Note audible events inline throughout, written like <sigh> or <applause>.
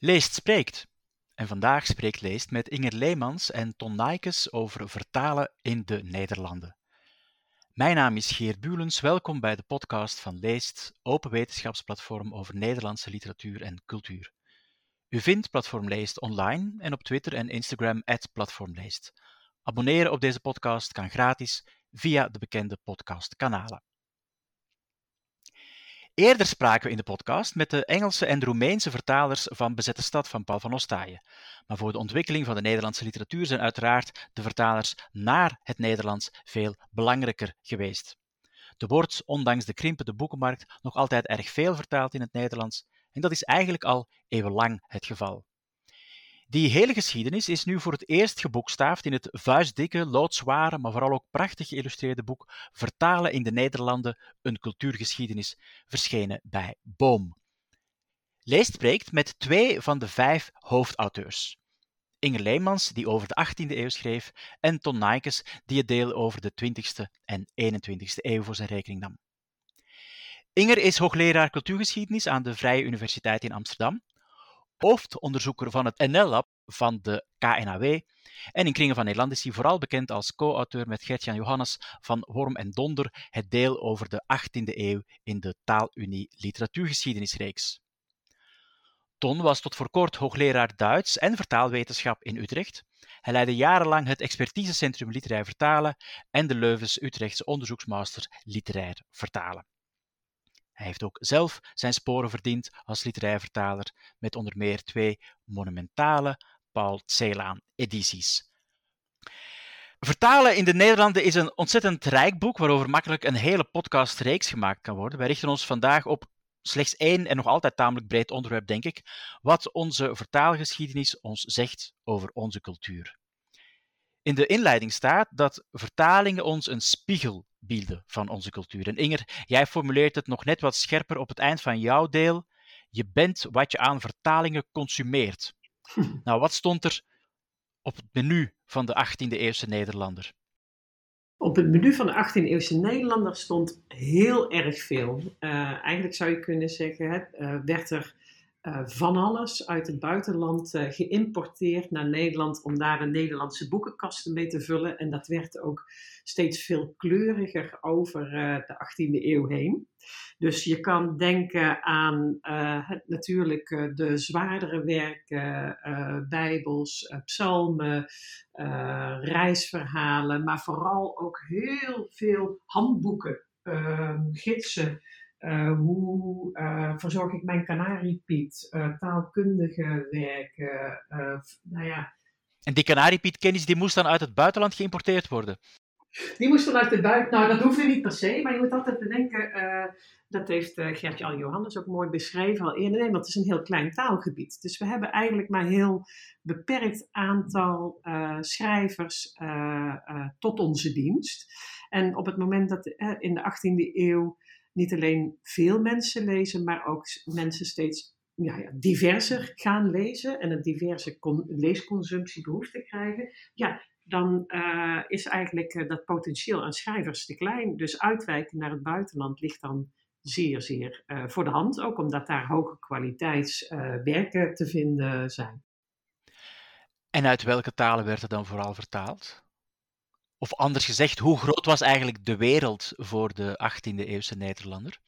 Leest spreekt. En vandaag spreekt Leest met Inger Leemans en Ton Naaikes over vertalen in de Nederlanden. Mijn naam is Geert Bulens. Welkom bij de podcast van Leest, open wetenschapsplatform over Nederlandse literatuur en cultuur. U vindt Platform Leest online en op Twitter en Instagram @platformleest. Abonneren op deze podcast kan gratis via de bekende podcastkanalen. Eerder spraken we in de podcast met de Engelse en Roemeense vertalers van Bezette Stad van Paul van Ostaaien. Maar voor de ontwikkeling van de Nederlandse literatuur zijn uiteraard de vertalers naar het Nederlands veel belangrijker geweest. Er wordt, ondanks de krimpende boekenmarkt, nog altijd erg veel vertaald in het Nederlands en dat is eigenlijk al eeuwenlang het geval. Die hele geschiedenis is nu voor het eerst geboekstaafd in het vuistdikke, loodzware, maar vooral ook prachtig geïllustreerde boek Vertalen in de Nederlanden, een cultuurgeschiedenis, verschenen bij Boom. Leest spreekt met twee van de vijf hoofdauteurs. Inger Leemans, die over de 18e eeuw schreef, en Ton Naaikes, die het deel over de 20e en 21e eeuw voor zijn rekening nam. Inger is hoogleraar cultuurgeschiedenis aan de Vrije Universiteit in Amsterdam hoofdonderzoeker van het NL-lab van de KNAW. En in kringen van Nederland is hij vooral bekend als co-auteur met Gertjan Johannes van Worm en Donder, het deel over de 18e eeuw in de Taalunie Literatuurgeschiedenisreeks. Ton was tot voor kort hoogleraar Duits en vertaalwetenschap in Utrecht. Hij leidde jarenlang het expertisecentrum Literair Vertalen en de Leuvens-Utrechtse onderzoeksmaster Literair Vertalen. Hij heeft ook zelf zijn sporen verdiend als literair vertaler met onder meer twee monumentale Paul Celaan-edities. Vertalen in de Nederlanden is een ontzettend rijk boek waarover makkelijk een hele podcastreeks gemaakt kan worden. Wij richten ons vandaag op slechts één en nog altijd tamelijk breed onderwerp, denk ik, wat onze vertaalgeschiedenis ons zegt over onze cultuur. In de inleiding staat dat vertalingen ons een spiegel bieden van onze cultuur. En Inger, jij formuleert het nog net wat scherper op het eind van jouw deel. Je bent wat je aan vertalingen consumeert. <laughs> Nou, wat stond er op het menu van de 18e-eeuwse Nederlander? Op het menu van de 18e-eeuwse Nederlander stond heel erg veel. Uh, eigenlijk zou je kunnen zeggen, hè, uh, werd er uh, van alles uit het buitenland uh, geïmporteerd naar Nederland om daar een Nederlandse boekenkasten mee te vullen. En dat werd ook steeds veel kleuriger over uh, de 18e eeuw heen. Dus je kan denken aan natuurlijk de zwaardere werken, bijbels, psalmen, reisverhalen, maar vooral ook heel veel handboeken, gidsen. Uh, hoe uh, verzorg ik mijn kanariepiet? Uh, taalkundige werken. nou ja. En die kanariepietkennnis die moest dan uit het buitenland geïmporteerd worden? Die moest dan uit het buitenland. Nou, dat hoefde niet per se, maar je moet altijd bedenken. dat heeft Gert-Jan Johannes ook mooi beschreven al eerder. Nee, want het is een heel klein taalgebied. Dus we hebben eigenlijk maar een heel beperkt aantal schrijvers tot onze dienst. En op het moment dat in de 18e eeuw niet alleen veel mensen lezen, maar ook mensen steeds ja, ja, diverser gaan lezen en een diverse leesconsumptie behoefte krijgen, ja, dan uh, is eigenlijk uh, dat potentieel aan schrijvers te klein. Dus uitwijken naar het buitenland ligt dan zeer, zeer uh, voor de hand, ook omdat daar hoge kwaliteitswerken te vinden zijn. En uit welke talen werd het dan vooral vertaald? Of anders gezegd, hoe groot was eigenlijk de wereld voor de 18e-eeuwse Nederlander?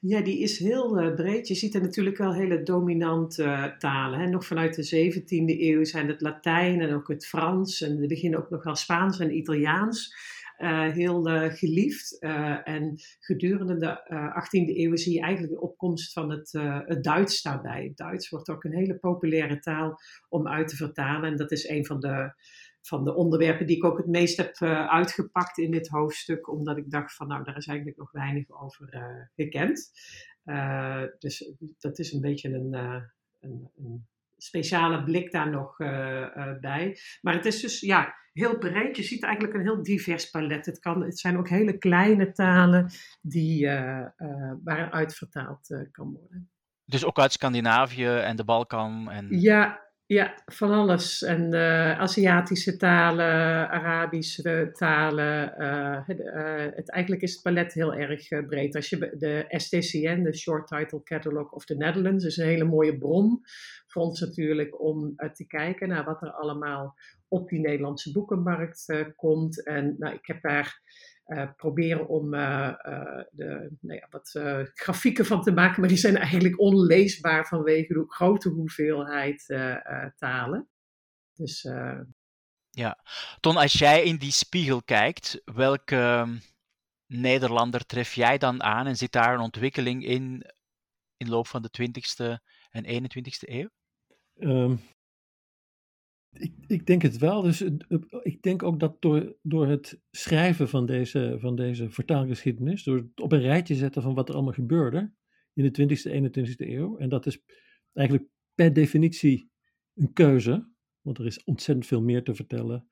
Ja, die is heel uh, breed. Je ziet er natuurlijk wel hele dominante uh, talen. Hè. Nog vanuit de 17e eeuw zijn het Latijn en ook het Frans. En we beginnen ook nog wel Spaans en Italiaans. Uh, heel geliefd. en gedurende de 18e eeuw zie je eigenlijk de opkomst van het, het Duits daarbij. Het Duits wordt ook een hele populaire taal om uit te vertalen. En dat is een van de van de onderwerpen die ik ook het meest heb uh, uitgepakt in dit hoofdstuk, omdat ik dacht van nou, daar is eigenlijk nog weinig over uh, gekend. Uh, dus dat is een beetje een, een, een speciale blik daar nog bij. Maar het is dus ja, heel breed. Je ziet eigenlijk een heel divers palet. Het, kan, het zijn ook hele kleine talen die, waaruit vertaald kan worden. Dus ook uit Scandinavië en de Balkan? En... Ja, Ja, van alles. En uh, Aziatische talen, Arabische talen. Uh, het, eigenlijk is het palet heel erg breed. Als je de STCN, de Short Title Catalog of the Netherlands, is een hele mooie bron voor ons natuurlijk om te kijken naar wat er allemaal op die Nederlandse boekenmarkt komt. En nou, ik heb daar uh, proberen om uh, uh, de, nou ja, wat grafieken van te maken, maar die zijn eigenlijk onleesbaar vanwege de grote hoeveelheid talen. Dus, ja, Ton, als jij in die spiegel kijkt, welke ehm, Nederlander tref jij dan aan en zit daar een ontwikkeling in in de loop van de 20e en 21e eeuw? Um, ik, ik, denk het wel. Dus ik denk ook dat door, door het schrijven van deze, van deze vertaalgeschiedenis, door het op een rijtje zetten van wat er allemaal gebeurde in de 20e, 21e eeuw, en dat is eigenlijk per definitie een keuze, want er is ontzettend veel meer te vertellen.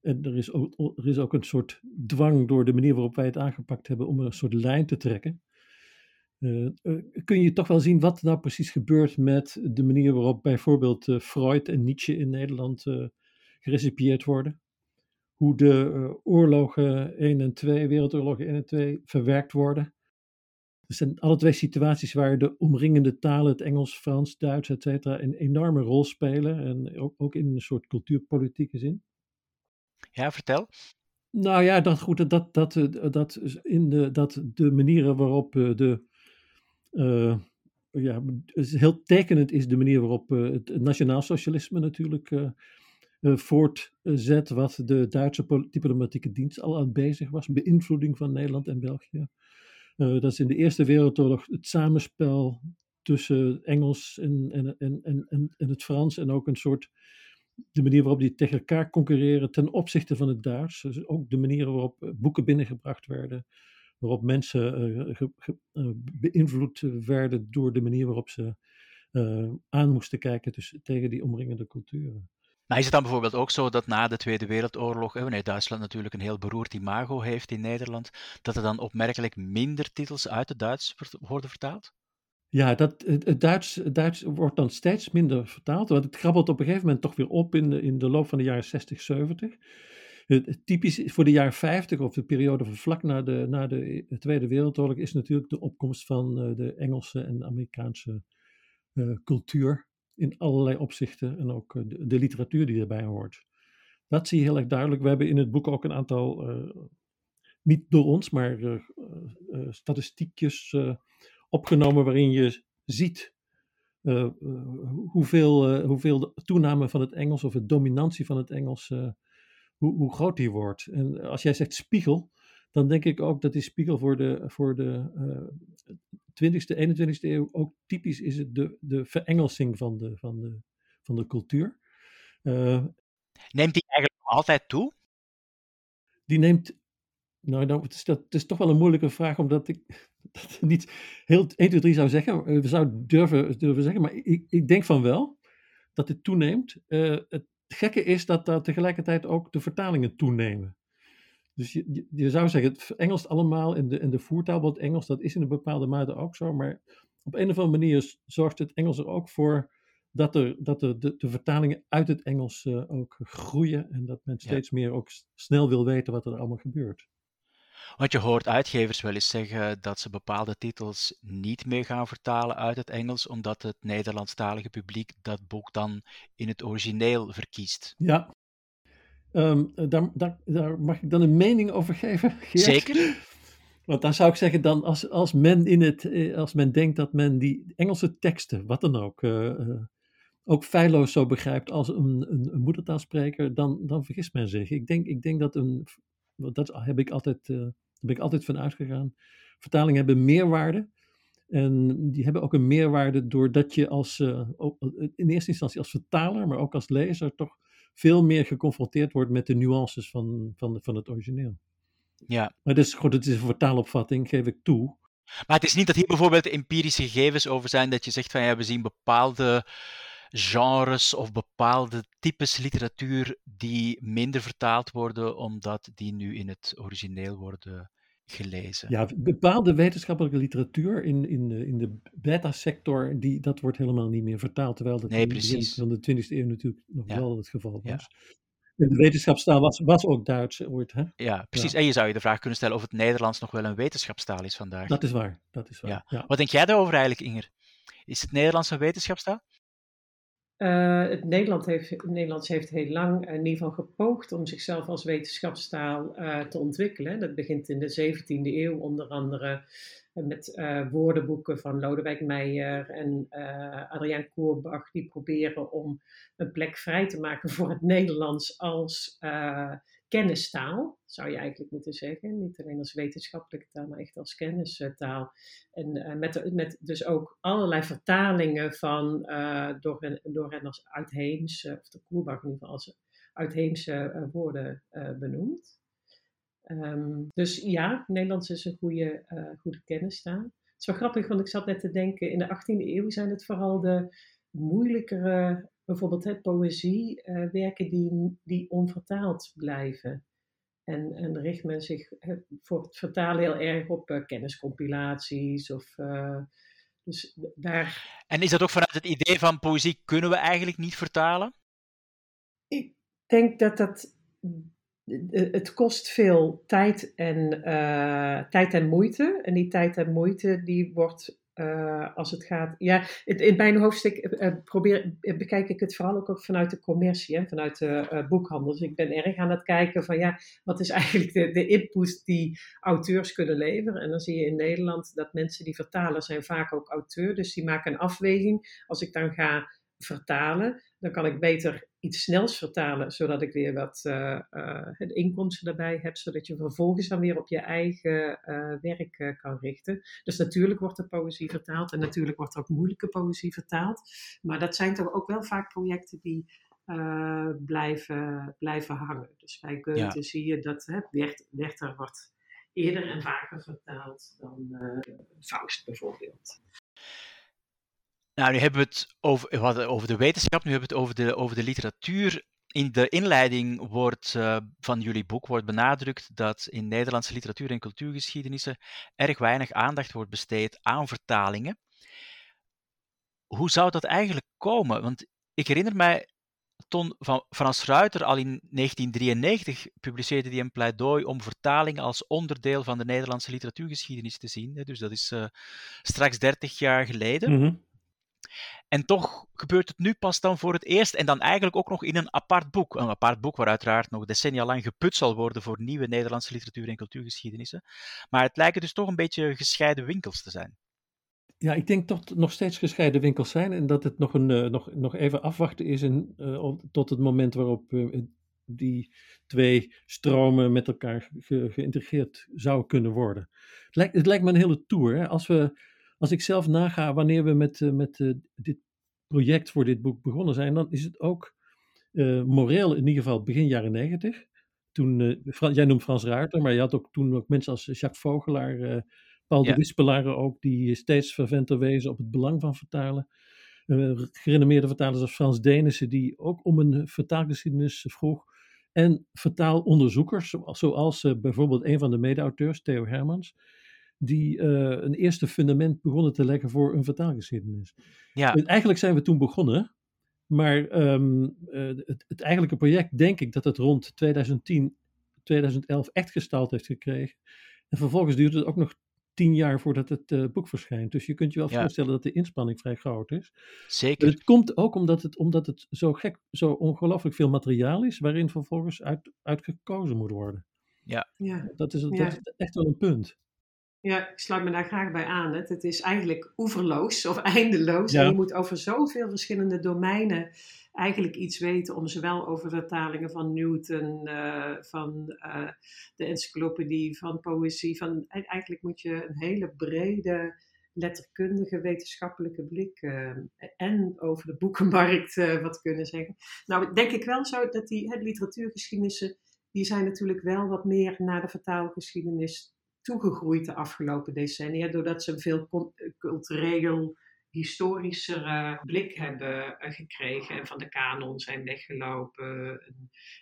En er is ook, er is ook een soort dwang door de manier waarop wij het aangepakt hebben om een soort lijn te trekken. Uh, kun je toch wel zien wat nou precies gebeurt met de manier waarop bijvoorbeeld uh, Freud en Nietzsche in Nederland uh, gerecipieerd worden? Hoe de oorlogen 1 en 2, Wereldoorlogen 1 en 2, verwerkt worden? Er zijn alle twee situaties waar de omringende talen, het Engels, Frans, Duits, etc., een enorme rol spelen. En ook, ook in een soort cultuurpolitieke zin. Ja, vertel. Nou ja, dat, goed, dat, dat, dat, in de, dat de manieren waarop de uh, ja, heel tekenend is de manier waarop uh, het nationaal socialisme natuurlijk uh, voortzet wat de Duitse diplomatieke dienst al aan bezig was, beïnvloeding van Nederland en België. dat is in de Eerste Wereldoorlog het samenspel tussen Engels en, en, en, en, en het Frans en ook een soort de manier waarop die tegen elkaar concurreren ten opzichte van het Duits. Dus ook de manier waarop boeken binnengebracht werden, waarop mensen uh, beïnvloed werden door de manier waarop ze uh, aan moesten kijken dus, tegen die omringende culturen. Nou is het dan bijvoorbeeld ook zo dat na de Tweede Wereldoorlog, wanneer Duitsland natuurlijk een heel beroerd imago heeft in Nederland, dat er dan opmerkelijk minder titels uit het Duits worden vertaald? Ja, dat, het, Duits, het Duits wordt dan steeds minder vertaald, want het krabbelt op een gegeven moment toch weer op in de, in de loop van de jaren 60, 70 typisch voor de jaren 50 of de periode van vlak na de, na de Tweede Wereldoorlog is natuurlijk de opkomst van uh, de Engelse en Amerikaanse uh, cultuur in allerlei opzichten en ook uh, de, de, literatuur die erbij hoort. Dat zie je heel erg duidelijk. We hebben in het boek ook een aantal, niet door ons, maar statistiekjes opgenomen waarin je ziet hoeveel, hoeveel de toename van het Engels of de dominantie van het Engels hoe, hoe groot die wordt. En als jij zegt spiegel, dan denk ik ook dat die spiegel voor de, voor de uh, 20e, 21e eeuw ook typisch is het de, de verengelsing van de, van de, van de cultuur. Uh, neemt die eigenlijk altijd toe? Die neemt. Nou, nou het, is, dat, het is toch wel een moeilijke vraag, omdat ik <laughs> dat niet heel 1, 2, 3 zou zeggen. We zouden durven, durven zeggen, maar ik, ik denk van wel dat het toeneemt. Uh, het, het gekke is dat daar tegelijkertijd ook de vertalingen toenemen. Dus je, je, zou zeggen, het Engels allemaal in de, in de voertaal, want Engels dat is in een bepaalde mate ook zo, maar op een of andere manier zorgt het Engels er ook voor dat, er, dat er de, de vertalingen uit het Engels uh, ook groeien en dat men steeds meer ook snel wil weten wat er allemaal gebeurt. Want je hoort uitgevers wel eens zeggen dat ze bepaalde titels niet meer gaan vertalen uit het Engels, omdat het Nederlandstalige publiek dat boek dan in het origineel verkiest. Ja, um, daar, daar, daar, mag ik dan een mening over geven? Geert? Zeker. <laughs> Want dan zou ik zeggen, dan als, als, men in het, eh, als men denkt dat men die Engelse teksten, wat dan ook, uh, uh, ook feilloos zo begrijpt als een, een, een, moedertaalspreker, dan, dan vergist men zich. Ik denk, ik denk dat een, dat heb ik altijd daar ben ik altijd van uitgegaan. Vertalingen hebben meerwaarde. En die hebben ook een meerwaarde doordat je als, uh, in eerste instantie als vertaler, maar ook als lezer, toch veel meer geconfronteerd wordt met de nuances van, van, van het origineel. Ja. Maar dus, goed, het is een vertaalopvatting, geef ik toe. Maar het is niet dat hier bijvoorbeeld empirische gegevens over zijn dat je zegt van ja, we zien bepaalde genres of bepaalde types literatuur die minder vertaald worden omdat die nu in het origineel worden gelezen. Ja, bepaalde wetenschappelijke literatuur in, in, de, in de beta-sector, die, dat wordt helemaal niet meer vertaald. Terwijl dat nee, in begin van de 20e eeuw natuurlijk nog wel het geval was. Ja. En de wetenschapstaal was, was ook Duits ooit. Hè? Ja, precies. En je zou je de vraag kunnen stellen of het Nederlands nog wel een wetenschapstaal is vandaag. Dat is waar. Dat is waar. Ja. Wat denk jij daarover eigenlijk, Inger? Is het Nederlands een wetenschapstaal? Uh, het Nederland heeft, Nederlands heeft heel lang in ieder geval gepoogd om zichzelf als wetenschapstaal uh, te ontwikkelen. Dat begint in de 17e eeuw onder andere met woordenboeken van Lodewijk Meijer en Adriaan Koerbach. Die proberen om een plek vrij te maken voor het Nederlands als kennistaal, zou je eigenlijk moeten zeggen. Niet alleen als wetenschappelijke taal, maar echt als kennistaal. En uh, met, met dus ook allerlei vertalingen van uh, door, als of de Koerbach in ieder geval als uitheemse uh, woorden benoemd. Um, dus ja, Nederlands is een goede, goede kennistaal. Het is wel grappig, want ik zat net te denken, in de 18e eeuw zijn het vooral de moeilijkere bijvoorbeeld hè, poëzie, uh, werken die, die onvertaald blijven. En, en richt men zich voor het vertalen heel erg op uh, kenniscompilaties of... Uh, dus daar... En is dat ook vanuit het idee van poëzie kunnen we eigenlijk niet vertalen? Ik denk dat dat het kost veel tijd en, tijd en moeite. En die tijd en moeite die wordt uh, als het gaat. Ja, in, mijn hoofdstuk uh, probeer, bekijk ik het vooral ook vanuit de commercie, hè, vanuit de uh, boekhandel. Dus ik ben erg aan het kijken van ja, wat is <laughs> eigenlijk de, de input die auteurs kunnen leveren. En dan zie je in Nederland dat mensen die vertalen zijn vaak ook auteur. Dus die maken een afweging. Als ik dan ga vertalen, dan kan ik beter iets snels vertalen, zodat ik weer wat uh, uh, inkomsten daarbij heb, zodat je vervolgens dan weer op je eigen uh, werk kan richten. Dus natuurlijk wordt er poëzie vertaald en natuurlijk wordt er ook moeilijke poëzie vertaald. Maar dat zijn toch ook wel vaak projecten die blijven, blijven hangen. Dus bij Goethe ja. zie je dat hè, Werther wordt eerder en vaker vertaald dan Faust bijvoorbeeld. Nou, nu hebben we het over, over de wetenschap, nu hebben we het over de, over de literatuur. In de inleiding wordt, uh, van jullie boek wordt benadrukt dat in Nederlandse literatuur en cultuurgeschiedenissen erg weinig aandacht wordt besteed aan vertalingen. Hoe zou dat eigenlijk komen? Want ik herinner mij, Ton van Frans Ruiter al in 1993 publiceerde hij een pleidooi om vertaling als onderdeel van de Nederlandse literatuurgeschiedenis te zien. Dus dat is uh, straks 30 jaar geleden. Mm en toch gebeurt het nu pas dan voor het eerst en dan eigenlijk ook nog in een apart boek. Een apart boek waar uiteraard nog decennia lang geput zal worden voor nieuwe Nederlandse literatuur en cultuurgeschiedenissen. Maar het lijken dus toch een beetje gescheiden winkels te zijn. Ja, ik denk toch nog steeds gescheiden winkels zijn en dat het nog, een, uh, nog, nog even afwachten is en, uh, tot het moment waarop uh, die twee stromen met elkaar ge geïntegreerd zou kunnen worden. Het lijkt, het lijkt me een hele tour. Als we als ik zelf naga wanneer we met, uh, met uh, dit project voor dit boek begonnen zijn, dan is het ook uh, moreel in ieder geval begin jaren negentig. Toen, jij noemt Frans Ruiter, maar je had ook toen ook mensen als Jacques Vogelaar, Paul ja. de Wispelaar ook, die steeds verventer wezen op het belang van vertalen. gerenommeerde vertalers als Frans Denissen, die ook om een vertaalgeschiedenis vroeg. En vertaalonderzoekers, zoals, zoals bijvoorbeeld een van de mede-auteurs, Theo Hermans die uh, een eerste fundament begonnen te leggen voor een vertaalgeschiedenis. Ja. En eigenlijk zijn we toen begonnen, maar um, uh, het, het, eigenlijke project denk ik dat het rond 2010, 2011 echt gestaald heeft gekregen. En vervolgens duurt het ook nog tien jaar voordat het uh, boek verschijnt. Dus je kunt je wel ja. voorstellen dat de inspanning vrij groot is. Zeker. het komt ook omdat het, omdat het zo gek, zo ongelooflijk veel materiaal is, waarin vervolgens uit, uitgekozen moet worden. Ja. ja. Dat, is, dat is echt wel een punt. Ja, ik sluit me daar graag bij aan. Het is eigenlijk oeverloos of <laughs> eindeloos. En je moet over zoveel verschillende domeinen eigenlijk iets weten om zowel over vertalingen van Newton, uh, van uh, de encyclopedie, van poëzie. Van, e-, eigenlijk moet je een hele brede letterkundige wetenschappelijke blik uh, en over de boekenmarkt wat kunnen zeggen. Nou, denk ik wel zo dat die hè, literatuurgeschiedenissen, die zijn natuurlijk wel wat meer naar de vertaalgeschiedenis toegegroeid de afgelopen decennia, doordat ze een veel cultureel historischere blik hebben eh, gekregen en van de kanon zijn weggelopen.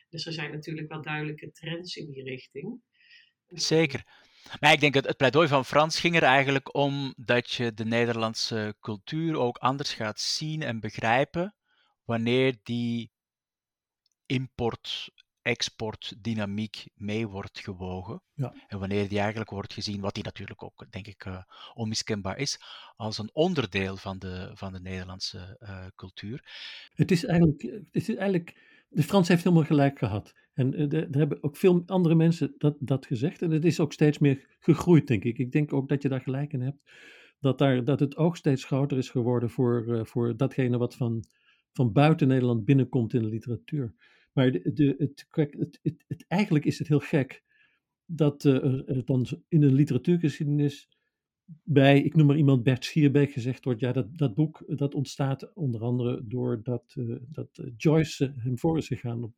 Dus er zijn natuurlijk wel duidelijke trends in die richting. Zeker. Maar ik denk dat het pleidooi van Frans ging er eigenlijk om dat je de Nederlandse cultuur ook anders gaat zien en begrijpen wanneer die import exportdynamiek mee wordt gewogen. Ja. En wanneer die eigenlijk wordt gezien, wat die natuurlijk ook, denk ik, uh, onmiskenbaar is, als een onderdeel van de, van de Nederlandse uh, cultuur. Het is, eigenlijk, het is eigenlijk, de Frans heeft helemaal gelijk gehad. En uh, er hebben ook veel andere mensen dat, dat gezegd. En het is ook steeds meer gegroeid, denk ik. Ik denk ook dat je daar gelijk in hebt. Dat, daar, dat het oog steeds groter is geworden voor, voor datgene wat van, van buiten Nederland binnenkomt in de literatuur. Maar de, de, het, het, het, het, eigenlijk is het heel gek dat uh, er dan in de literatuurgeschiedenis bij, ik noem maar iemand, Bert Schierbeek gezegd wordt, ja, dat, dat boek dat ontstaat onder andere doordat uh, dat Joyce hem voor is gegaan, op,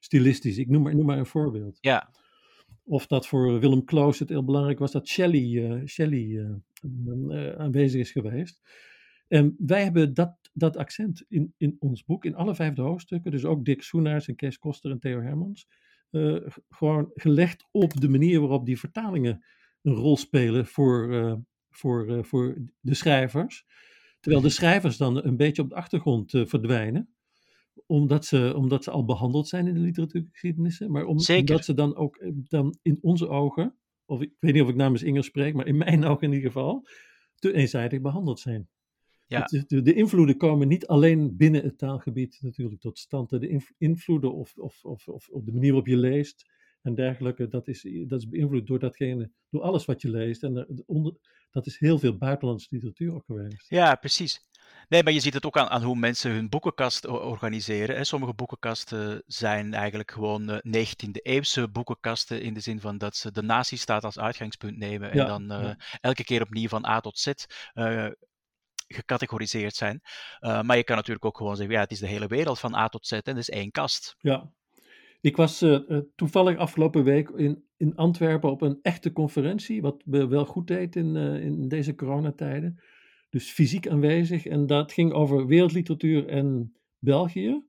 stilistisch. Ik noem maar, noem maar een voorbeeld. Ja. Of dat voor Willem Kloos het heel belangrijk was dat Shelley, uh, Shelley aanwezig is geweest. En wij hebben dat, dat accent in, in ons boek, in alle vijfde hoofdstukken, dus ook Dick Soenaars en Kees Koster en Theo Hermans, uh, gewoon gelegd op de manier waarop die vertalingen een rol spelen voor, uh, voor, uh, voor de schrijvers. Terwijl de schrijvers dan een beetje op de achtergrond verdwijnen, omdat ze, omdat ze al behandeld zijn in de literatuurgeschiedenissen, maar om, omdat ze dan ook dan in onze ogen, of ik weet niet of ik namens Inger spreek, maar in mijn <laughs> ogen in ieder geval, te eenzijdig behandeld zijn. Ja. De, de, invloeden komen niet alleen binnen het taalgebied natuurlijk tot stand. De invloeden of, of, of, of, de manier waarop je leest en dergelijke, dat is, dat is beïnvloed door datgene, door alles wat je leest. En onder, dat is heel veel buitenlandse literatuur ook geweest. Ja, precies. Nee, maar je ziet het ook aan, aan hoe mensen hun boekenkast organiseren. Hè. Sommige boekenkasten zijn eigenlijk gewoon 19e-eeuwse boekenkasten, in de zin van dat ze de nazistaat als uitgangspunt nemen en Ja, dan uh, ja. elke keer opnieuw van A tot Z uh, gecategoriseerd zijn. Uh, maar je kan natuurlijk ook gewoon zeggen, ja, het is de hele wereld van A tot Z en dat is één kast. Ja. Ik was uh, toevallig afgelopen week in, in Antwerpen op een echte conferentie, wat we wel goed deed in, uh, in deze coronatijden. Dus fysiek aanwezig. En dat ging over wereldliteratuur en België.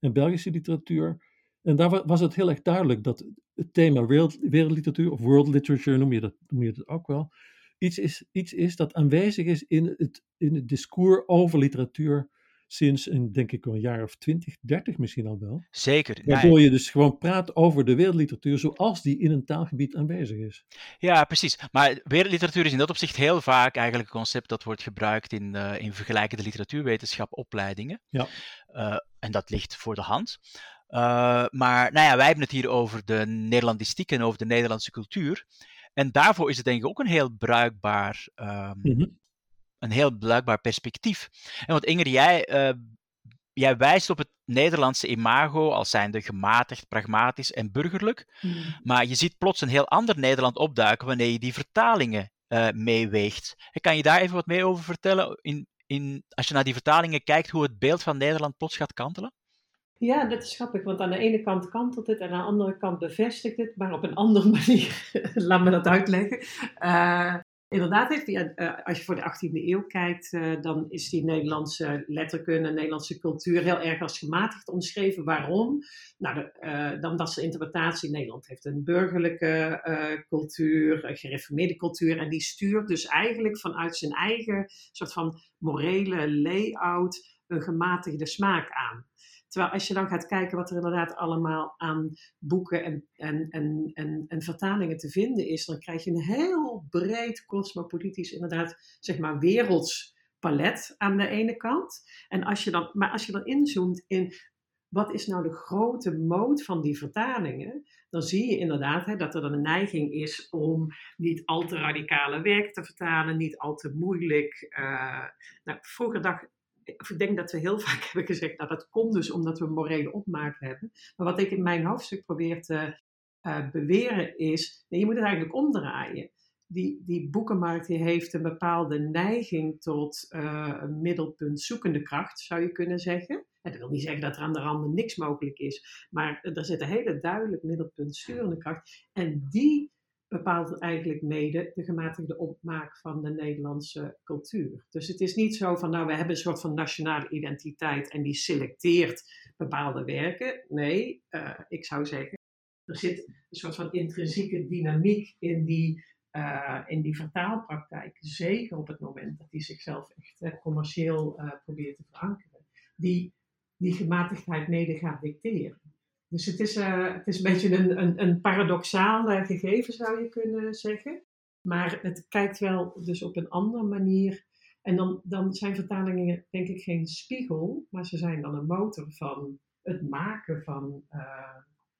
En Belgische literatuur. En daar was het heel erg duidelijk dat het thema wereld, wereldliteratuur, of world literature noem je dat, noem je dat ook wel, iets is, iets is dat aanwezig is in het, in het discours over literatuur sinds een, denk ik, een jaar of 20, 30 misschien al wel. Zeker. Waardoor je dus gewoon praat over de wereldliteratuur zoals die in een taalgebied aanwezig is. Ja, precies. Maar wereldliteratuur is in dat opzicht heel vaak eigenlijk een concept dat wordt gebruikt in, uh, in vergelijkende literatuurwetenschap opleidingen. Ja. Uh, en dat ligt voor de hand. Uh, maar nou ja, wij hebben het hier over de Nederlandistiek en over de Nederlandse cultuur. En daarvoor is het denk ik ook een heel bruikbaar, um, Mm-hmm. een heel bruikbaar perspectief. En want Inger, jij, uh, jij wijst op het Nederlandse imago als zijnde gematigd, pragmatisch en burgerlijk. Mm. Maar je ziet plots een heel ander Nederland opduiken wanneer je die vertalingen uh, meeweegt. En kan je daar even wat meer over vertellen? In, in, als je naar die vertalingen kijkt, hoe het beeld van Nederland plots gaat kantelen? Ja, dat is grappig, want aan de ene kant kantelt het en aan de andere kant bevestigt het, maar op een <laughs> andere manier. Laat me dat uitleggen. Uh, inderdaad, heeft die, uh, als je voor de 18e eeuw kijkt, dan is die Nederlandse letterkunde, Nederlandse cultuur heel erg als gematigd omschreven. Waarom? Nou, de, dan was de interpretatie, Nederland heeft een burgerlijke cultuur, een gereformeerde cultuur, en die stuurt dus eigenlijk vanuit zijn eigen soort van morele layout een gematigde smaak aan. Terwijl als je dan gaat kijken wat er inderdaad allemaal aan boeken en, en, en, en, en vertalingen te vinden is, dan krijg je een heel breed cosmopolitisch, inderdaad, zeg maar, werelds palet aan de ene kant. En als je dan, maar als je dan inzoomt in wat is nou de grote moot van die vertalingen, dan zie je inderdaad hè, dat er dan een neiging is om niet al te radicale werk te vertalen, niet al te moeilijk. Uh, nou, vroeger dacht ik denk dat we heel <laughs> vaak hebben gezegd, nou dat komt dus omdat we morele opmaak hebben. Maar wat ik in mijn hoofdstuk probeer te uh, beweren is, nee, je moet het eigenlijk omdraaien. Die, die boekenmarkt die heeft een bepaalde neiging tot uh, middelpunt zoekende kracht, zou je kunnen zeggen. En dat wil niet zeggen dat er aan de randen niks mogelijk is, maar er zit een hele duidelijk middelpunt sturende kracht. En die bepaalt eigenlijk mede de gematigde opmaak van de Nederlandse cultuur. Dus het is niet zo van, nou, we hebben een soort van nationale identiteit en die selecteert bepaalde werken. Nee, uh, ik zou zeggen, er zit een soort van intrinsieke dynamiek in die, uh, in die vertaalpraktijk. Zeker op het moment dat hij zichzelf echt commercieel probeert te verankeren. Die die gematigdheid mede gaat dicteren. Dus het is, het is een beetje een, een, een paradoxaal gegeven, zou je kunnen zeggen. Maar het kijkt wel dus op een andere manier. En dan, dan zijn vertalingen denk ik geen spiegel, maar ze zijn dan een motor van het maken van uh,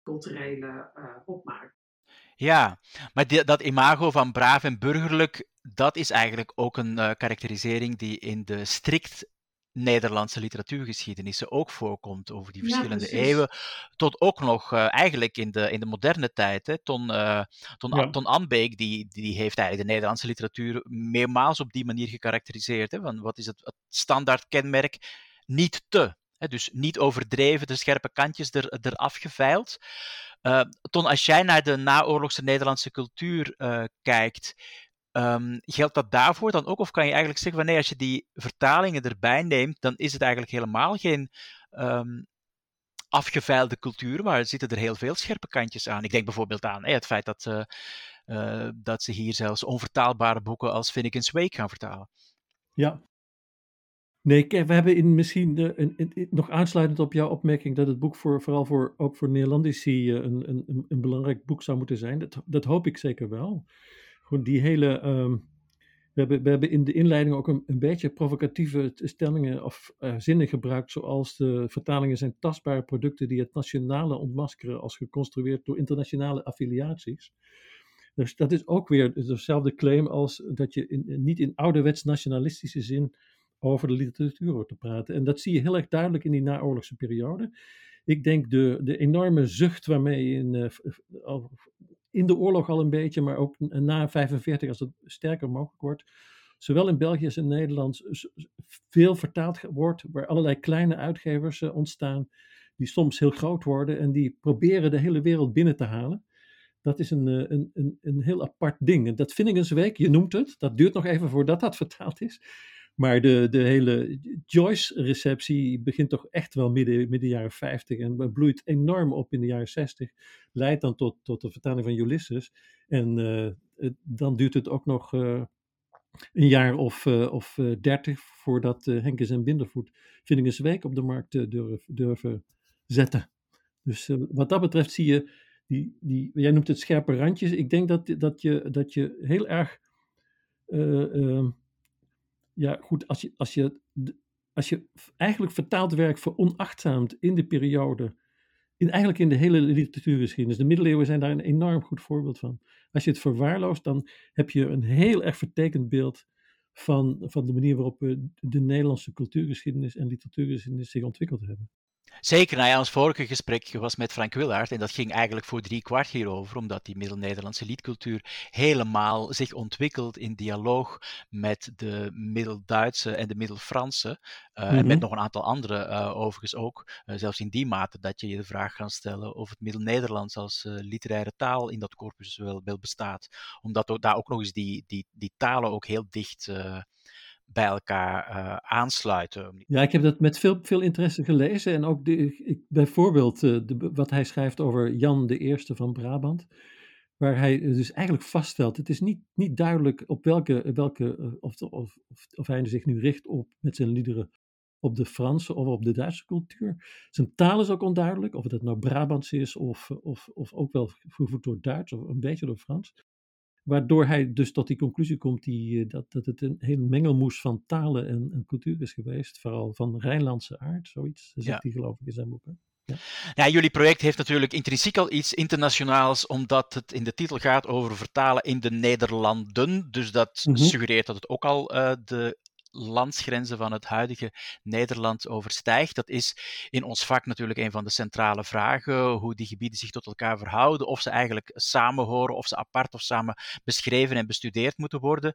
culturele opmaak. Ja, maar dat imago van braaf en burgerlijk, dat is eigenlijk ook een karakterisering die in de strikt Nederlandse literatuurgeschiedenissen ook voorkomt over die verschillende eeuwen. Tot ook nog uh, eigenlijk in de, in de moderne tijd. Hè. Ton, uh, Ton, ja. Ton Anbeek die, die heeft eigenlijk de Nederlandse literatuur meermaals op die manier gekarakteriseerd. Hè, van wat is het, het standaard kenmerk? Niet te. Hè, dus niet overdreven, de scherpe kantjes er, eraf geveild. Uh, Ton, als jij naar de naoorlogse Nederlandse cultuur kijkt, Um, geldt dat daarvoor dan ook? Of kan je eigenlijk zeggen van nee, als je die vertalingen erbij neemt, dan is het eigenlijk helemaal geen um, afgeveilde cultuur, maar er zitten er heel veel scherpe kantjes aan. Ik denk bijvoorbeeld aan het feit dat, uh, dat ze hier zelfs onvertaalbare boeken als Finnegan's Wake gaan vertalen. Ja. Nee, we hebben in misschien een, nog aansluitend op jouw opmerking dat het boek voor, vooral voor, ook voor Nederlandici een, een, een belangrijk boek zou moeten zijn. Dat, dat hoop ik zeker wel gewoon die hele. Um, we, hebben, we hebben in de inleiding ook een, beetje provocatieve stellingen of uh, zinnen gebruikt, zoals de vertalingen zijn tastbare producten die het nationale ontmaskeren als geconstrueerd door internationale affiliaties. Dus dat is ook weer dezelfde claim als dat je in, niet in ouderwets nationalistische zin over de literatuur hoort te praten. En dat zie je heel erg duidelijk in die naoorlogse periode. Ik denk de, de enorme zucht waarmee in, uh, in de oorlog al een beetje, maar ook na 45 als het sterker mogelijk wordt. Zowel in België als in Nederland veel vertaald wordt, waar allerlei kleine uitgevers eh, ontstaan, die soms heel groot worden en die proberen de hele wereld binnen te halen. Dat is een, eh, een, een, een heel apart ding. Dat vind ik een week, je noemt het, dat duurt nog even voordat dat vertaald is. Maar de, de hele Joyce-receptie begint toch echt wel midden, midden jaren 50 en bloeit enorm op in de jaren 60. Leidt dan tot, tot de vertaling van Ulysses. En uh, dan duurt het ook nog uh, een jaar of, uh, of dertig voordat Henkes en Bindervoet Vindingens Week op de markt durven, durven zetten. Dus wat dat betreft zie je, die, die, jij noemt het scherpe randjes. Ik denk dat, dat, je, dat je heel erg ehm, ja, goed, als je, als je, als je eigenlijk vertaald werk veronachtzaamt in de periode, in, eigenlijk in de hele literatuurgeschiedenis, de middeleeuwen zijn daar een enorm goed voorbeeld van. Als je het verwaarloost, dan heb je een heel erg vertekend beeld van, van de manier waarop de Nederlandse cultuurgeschiedenis en literatuurgeschiedenis zich ontwikkeld hebben. Zeker, nou ja, ons vorige gesprek was met Frank Willaert en dat ging eigenlijk voor drie kwart hierover, omdat die Middel-Nederlandse liedcultuur helemaal zich ontwikkelt in dialoog met de Middel-Duitse en de Middel-Franse, uh, en met mhm. nog een aantal andere uh, overigens ook, uh, zelfs in die mate dat je je de vraag kan stellen of het Middel-Nederlands als literaire taal in dat corpus wel, wel bestaat, omdat ook, daar ook nog eens die, die, die talen ook heel dicht bij elkaar uh, aansluiten. Ja, ik heb dat met veel, veel interesse gelezen. En ook de, ik, bijvoorbeeld uh, de, wat hij schrijft over Jan de Eerste van Brabant. Waar hij dus eigenlijk vaststelt, het is niet, niet duidelijk op welke, welke of, of, of, hij zich nu richt op met zijn liederen op de Franse of op de Duitse cultuur. Zijn taal is ook onduidelijk, of het nou Brabants is of, of, of ook wel gevoerd door Duits of een beetje door Frans. Waardoor hij dus tot die conclusie komt die, eh, dat, dat het een heel mengelmoes van talen en, en cultuur is geweest. Vooral van Rijnlandse aard, zoiets, zegt ja. hij geloof ik in zijn boek. Ja. ja. jullie project heeft natuurlijk intrinsiek al iets internationaals, omdat het in de titel gaat over vertalen in de Nederlanden. Dus dat mm -hmm. suggereert dat het ook al uh, de landsgrenzen van het huidige Nederland overstijgt. Dat is in ons vak natuurlijk een van de centrale vragen, hoe die gebieden zich tot elkaar verhouden, of ze eigenlijk samenhoren, of ze apart of samen beschreven en bestudeerd moeten worden.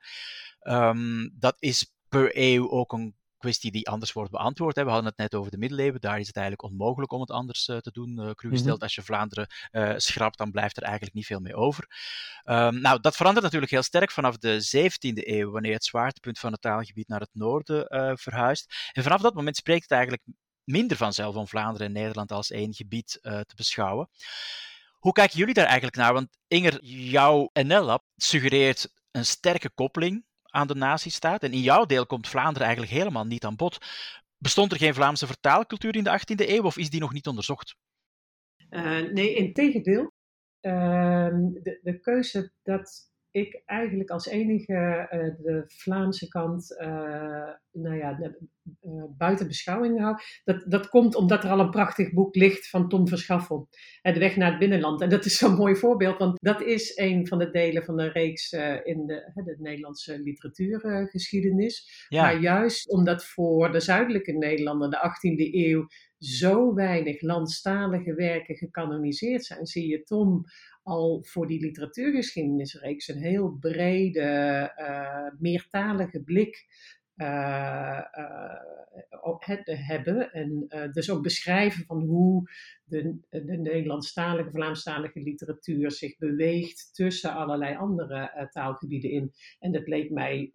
Um, dat is per eeuw ook een kwestie die anders wordt beantwoord. Hè. We hadden het net over de middeleeuwen. Daar is het eigenlijk onmogelijk om het anders uh, te doen. Uh, cru gesteld, mm als je Vlaanderen uh, schrapt, dan blijft er eigenlijk niet veel meer over. Um, nou, dat verandert natuurlijk heel sterk vanaf de 17e eeuw, wanneer het zwaartepunt van het taalgebied naar het noorden verhuist. En vanaf dat moment spreekt het eigenlijk minder vanzelf om Vlaanderen en Nederland als één gebied te beschouwen. Hoe kijken jullie daar eigenlijk naar? Want Inger, jouw NL-lab suggereert een sterke koppeling aan de nazistaat. En in jouw deel komt Vlaanderen eigenlijk helemaal niet aan bod. Bestond er geen Vlaamse vertaalcultuur in de 18e eeuw of is die nog niet onderzocht? Uh, nee, in tegendeel. Uh, de, de keuze dat ik eigenlijk als enige uh, de Vlaamse kant uh, nou ja, uh, buiten beschouwing hou. Dat, dat komt omdat er al een prachtig boek ligt van Tom Verschaffel, De Weg naar het Binnenland. En dat is zo'n mooi voorbeeld, want dat is een van de delen van de reeks in de, de Nederlandse literatuurgeschiedenis. Ja. Maar juist omdat voor de zuidelijke Nederlander de 18e eeuw zo weinig landstalige werken gecanoniseerd zijn, zie je Tom al voor die literatuurgeschiedenisreeks een heel brede, uh, meertalige blik uh, uh, hebben. En dus ook beschrijven van hoe de, de Nederlandstalige, Vlaamstalige literatuur zich beweegt tussen allerlei andere taalgebieden in. En dat leek mij,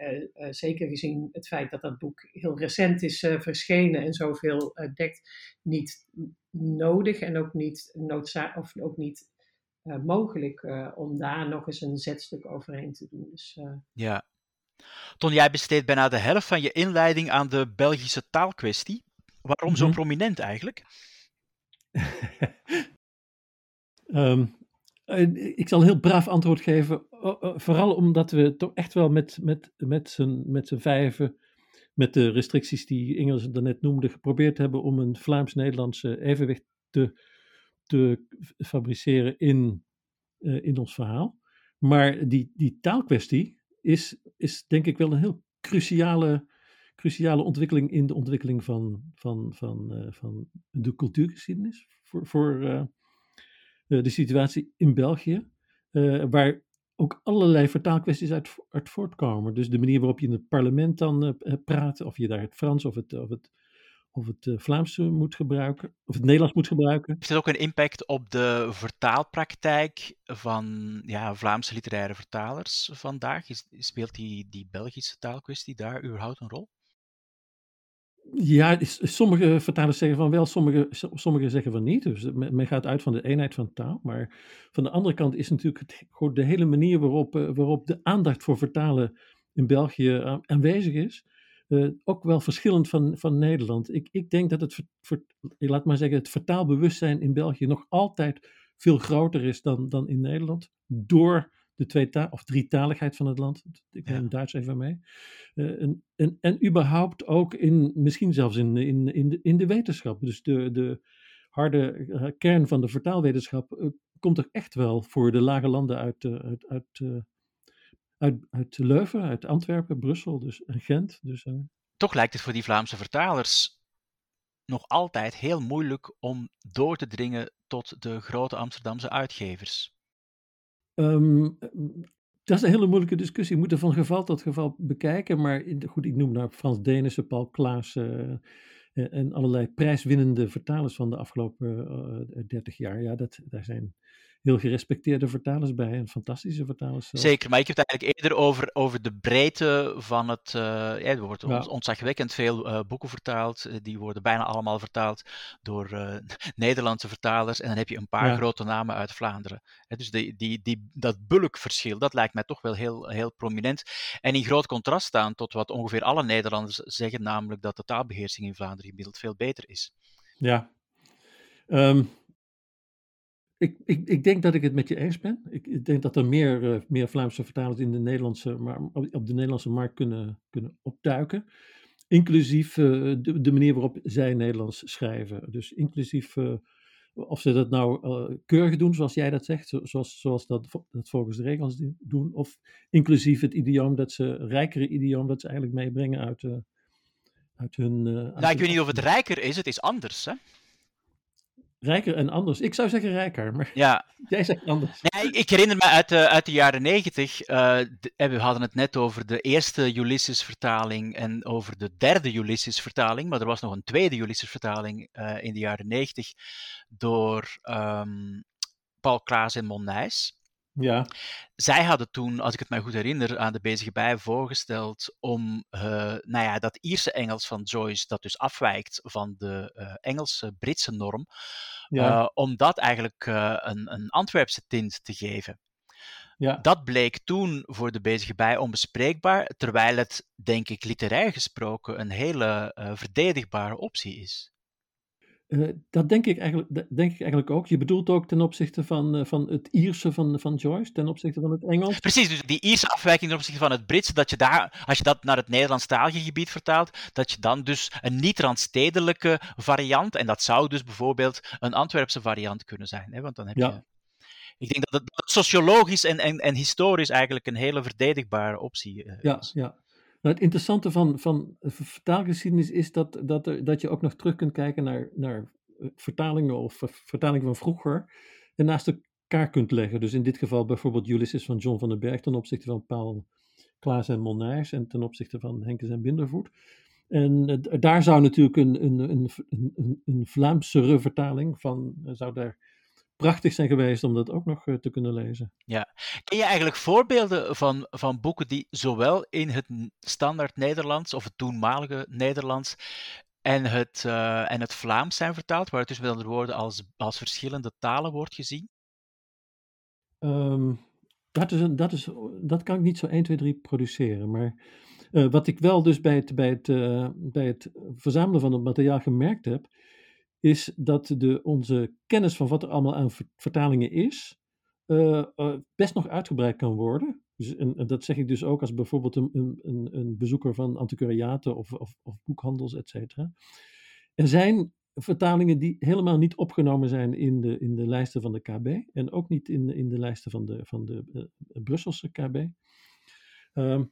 zeker gezien het feit dat dat boek heel recent is verschenen en zoveel dekt, niet nodig en ook niet noodzakelijk of ook niet mogelijk uh, om daar nog eens een zetstuk overheen te doen. Dus, uh... Ja. Ton, jij besteedt bijna de helft van je inleiding aan de Belgische taalkwestie. Waarom mm -hmm. zo mhm. prominent eigenlijk? um, <laughs> ik zal een heel braaf antwoord geven. Vooral omdat we toch echt wel met, met, met z'n met vijven, met de restricties die Ingels net noemde, geprobeerd hebben om een Vlaams-Nederlandse evenwicht te te fabriceren in, uh, in ons verhaal. Maar die, die taalkwestie is, is denk ik wel een heel cruciale, cruciale ontwikkeling in de ontwikkeling van, van, van, uh, van de cultuurgeschiedenis. Voor, voor uh, de situatie in België, waar ook allerlei vertaalkwesties uit, uit voortkomen. Dus de manier waarop je in het parlement dan praat, of je daar het Frans of het, of het of het uh, Vlaams moet gebruiken, of het Nederlands moet gebruiken. Heeft het ook een impact op de vertaalpraktijk van ja, Vlaamse literaire vertalers vandaag? Is, speelt die, die Belgische taalkwestie daar überhaupt een rol? Ja, sommige vertalers zeggen van wel, sommige, sommige zeggen van niet. Dus men gaat uit van de eenheid van taal. Maar van de andere kant is natuurlijk het, gewoon de hele manier waarop, eh, waarop de aandacht voor vertalen in België aanwezig is uh, ook wel verschillend van, van Nederland. Ik, ik denk dat het, ver, laat maar zeggen, het vertaalbewustzijn in België nog altijd veel groter is dan, dan in Nederland. Door de twee taal, of drietaligheid van het land. Ik neem ja. Duits even mee. Uh, en, en, en überhaupt ook in, misschien zelfs in, in, in, de, in de wetenschap. Dus de, de harde uh, kern van de vertaalwetenschap komt er echt wel voor de lage landen uit, uit, uit uit, uit Leuven, uit Antwerpen, Brussel dus, en Gent. Dus, uh... Toch lijkt het voor die Vlaamse vertalers nog altijd heel moeilijk om door te dringen tot de grote Amsterdamse uitgevers. Um, dat is een hele moeilijke discussie. Je moet er van geval tot geval bekijken. Maar goed, ik noem nou Frans Denissen, Paul Klaas uh, en allerlei prijswinnende vertalers van de afgelopen uh, 30 jaar. Ja, dat, daar zijn heel gerespecteerde vertalers bij en fantastische vertalers. Zeker, maar ik heb het eigenlijk eerder over, over de breedte van het. Uh, ja, er wordt ja. ontzagwekkend veel uh, boeken vertaald. Uh, die worden bijna allemaal vertaald door <laughs> Nederlandse vertalers. En dan heb je een paar ja. grote namen uit Vlaanderen. dus die, die, die, dat bulkverschil, dat lijkt mij toch wel heel, heel prominent. En in groot contrast staan tot wat ongeveer alle Nederlanders zeggen, namelijk dat de taalbeheersing in Vlaanderen gemiddeld veel beter is. Ja. Um, ik, ik, ik denk dat ik het met je eens ben. Ik, ik denk dat er meer, uh, meer Vlaamse vertalers in de Nederlandse, maar op de Nederlandse markt kunnen, kunnen opduiken. Inclusief uh, de, de, manier waarop zij Nederlands schrijven. Dus inclusief uh, of ze dat nou keurig doen, zoals jij dat zegt, zoals, zoals dat, dat volgens de regels doen. Of inclusief het idioom dat ze, rijkere idioom dat ze eigenlijk meebrengen uit, uit hun. Nou, ik weet niet of het rijker is, het is anders, hè? Rijker en anders. Ik zou zeggen rijker, maar ja. <laughs> jij zegt anders. Nee, ik herinner me uit de, uit de jaren negentig, uh, we hadden het net over de eerste Ulysses-vertaling en over de derde Ulysses-vertaling, maar er was nog een tweede Ulysses-vertaling uh, in de jaren negentig door um, Paul Klaas en Monnijs. Ja. Zij hadden toen, als ik het mij goed herinner, aan de bezige bij voorgesteld om uh, nou ja, dat Ierse Engels van Joyce, dat dus afwijkt van de uh, Engelse-Britse norm, ja. uh, om dat eigenlijk een, een Antwerpse tint te geven. Ja. Dat bleek toen voor de bezige bij onbespreekbaar, terwijl het, denk ik, literair gesproken een hele verdedigbare optie is. Uh, dat denk ik, eigenlijk, denk ik eigenlijk ook. Je bedoelt ook ten opzichte van, uh, van het Ierse van, van Joyce, ten opzichte van het Engels. Precies, dus die Ierse afwijking ten opzichte van het Britse, dat je daar, als je dat naar het Nederlandstalige gebied vertaalt, dat je dan dus een niet-randstedelijke variant, en dat zou dus bijvoorbeeld een Antwerpse variant kunnen zijn, hè, want dan heb ja. je... Ik denk dat het sociologisch en, en, en historisch eigenlijk een hele verdedigbare optie uh, ja, is. Ja, nou, het interessante van, van vertaalgeschiedenis is dat, dat, dat je ook nog terug kunt kijken naar, naar eh, vertalingen of vertalingen van vroeger en naast elkaar kunt leggen. Dus in dit geval bijvoorbeeld Ulysses van John van den Berg ten opzichte van Paul Klaas en Molnaars en ten opzichte van Henkes en Bindervoet. En daar zou natuurlijk een, een, een, een, vertaling van, uh, zou daar prachtig zijn geweest om dat ook nog uh, te kunnen lezen. Ja. Ken je eigenlijk voorbeelden van, van boeken die zowel in het standaard Nederlands of het toenmalige Nederlands en het, uh, en het Vlaams zijn vertaald, waar het dus met andere woorden als, als verschillende talen wordt gezien? Um, dat, is een, dat, is, dat kan ik niet zo 1, 2, 3 produceren, maar uh, wat ik wel dus bij het, bij, het, bij het verzamelen van het materiaal gemerkt heb, is dat de, onze kennis van wat er allemaal aan vertalingen is, uh, uh, best nog uitgebreid kan worden. Dus, en, dat zeg ik dus ook als bijvoorbeeld een, een, een bezoeker van antiquariaten of, of, of boekhandels, et cetera. Er zijn vertalingen die helemaal niet opgenomen zijn in de, in de lijsten van de KB en ook niet in, in de lijsten van de, van de uh, Brusselse KB. Uh,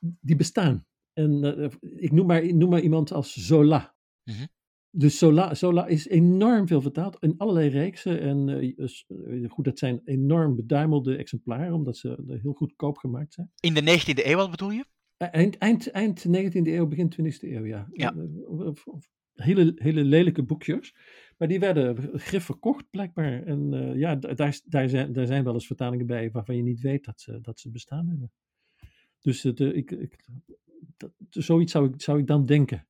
die bestaan. En ik noem maar, noem maar iemand als Zola. Mm. Dus Sola, Sola is enorm veel vertaald in allerlei reeksen. En uh, goed, dat zijn enorm beduimelde exemplaren, omdat ze heel goedkoop gemaakt zijn. In de 19e eeuw, wat bedoel je? Eind, eind, eind 19e eeuw, begin 20e eeuw, ja. ja. Hele, hele lelijke boekjes. Maar die werden grif verkocht, blijkbaar. En uh, ja, daar, daar, zijn, daar zijn wel eens vertalingen bij waarvan je niet weet dat ze, dat ze bestaan hebben. Dus de, ik, ik, dat, zoiets zou ik, zou ik dan denken.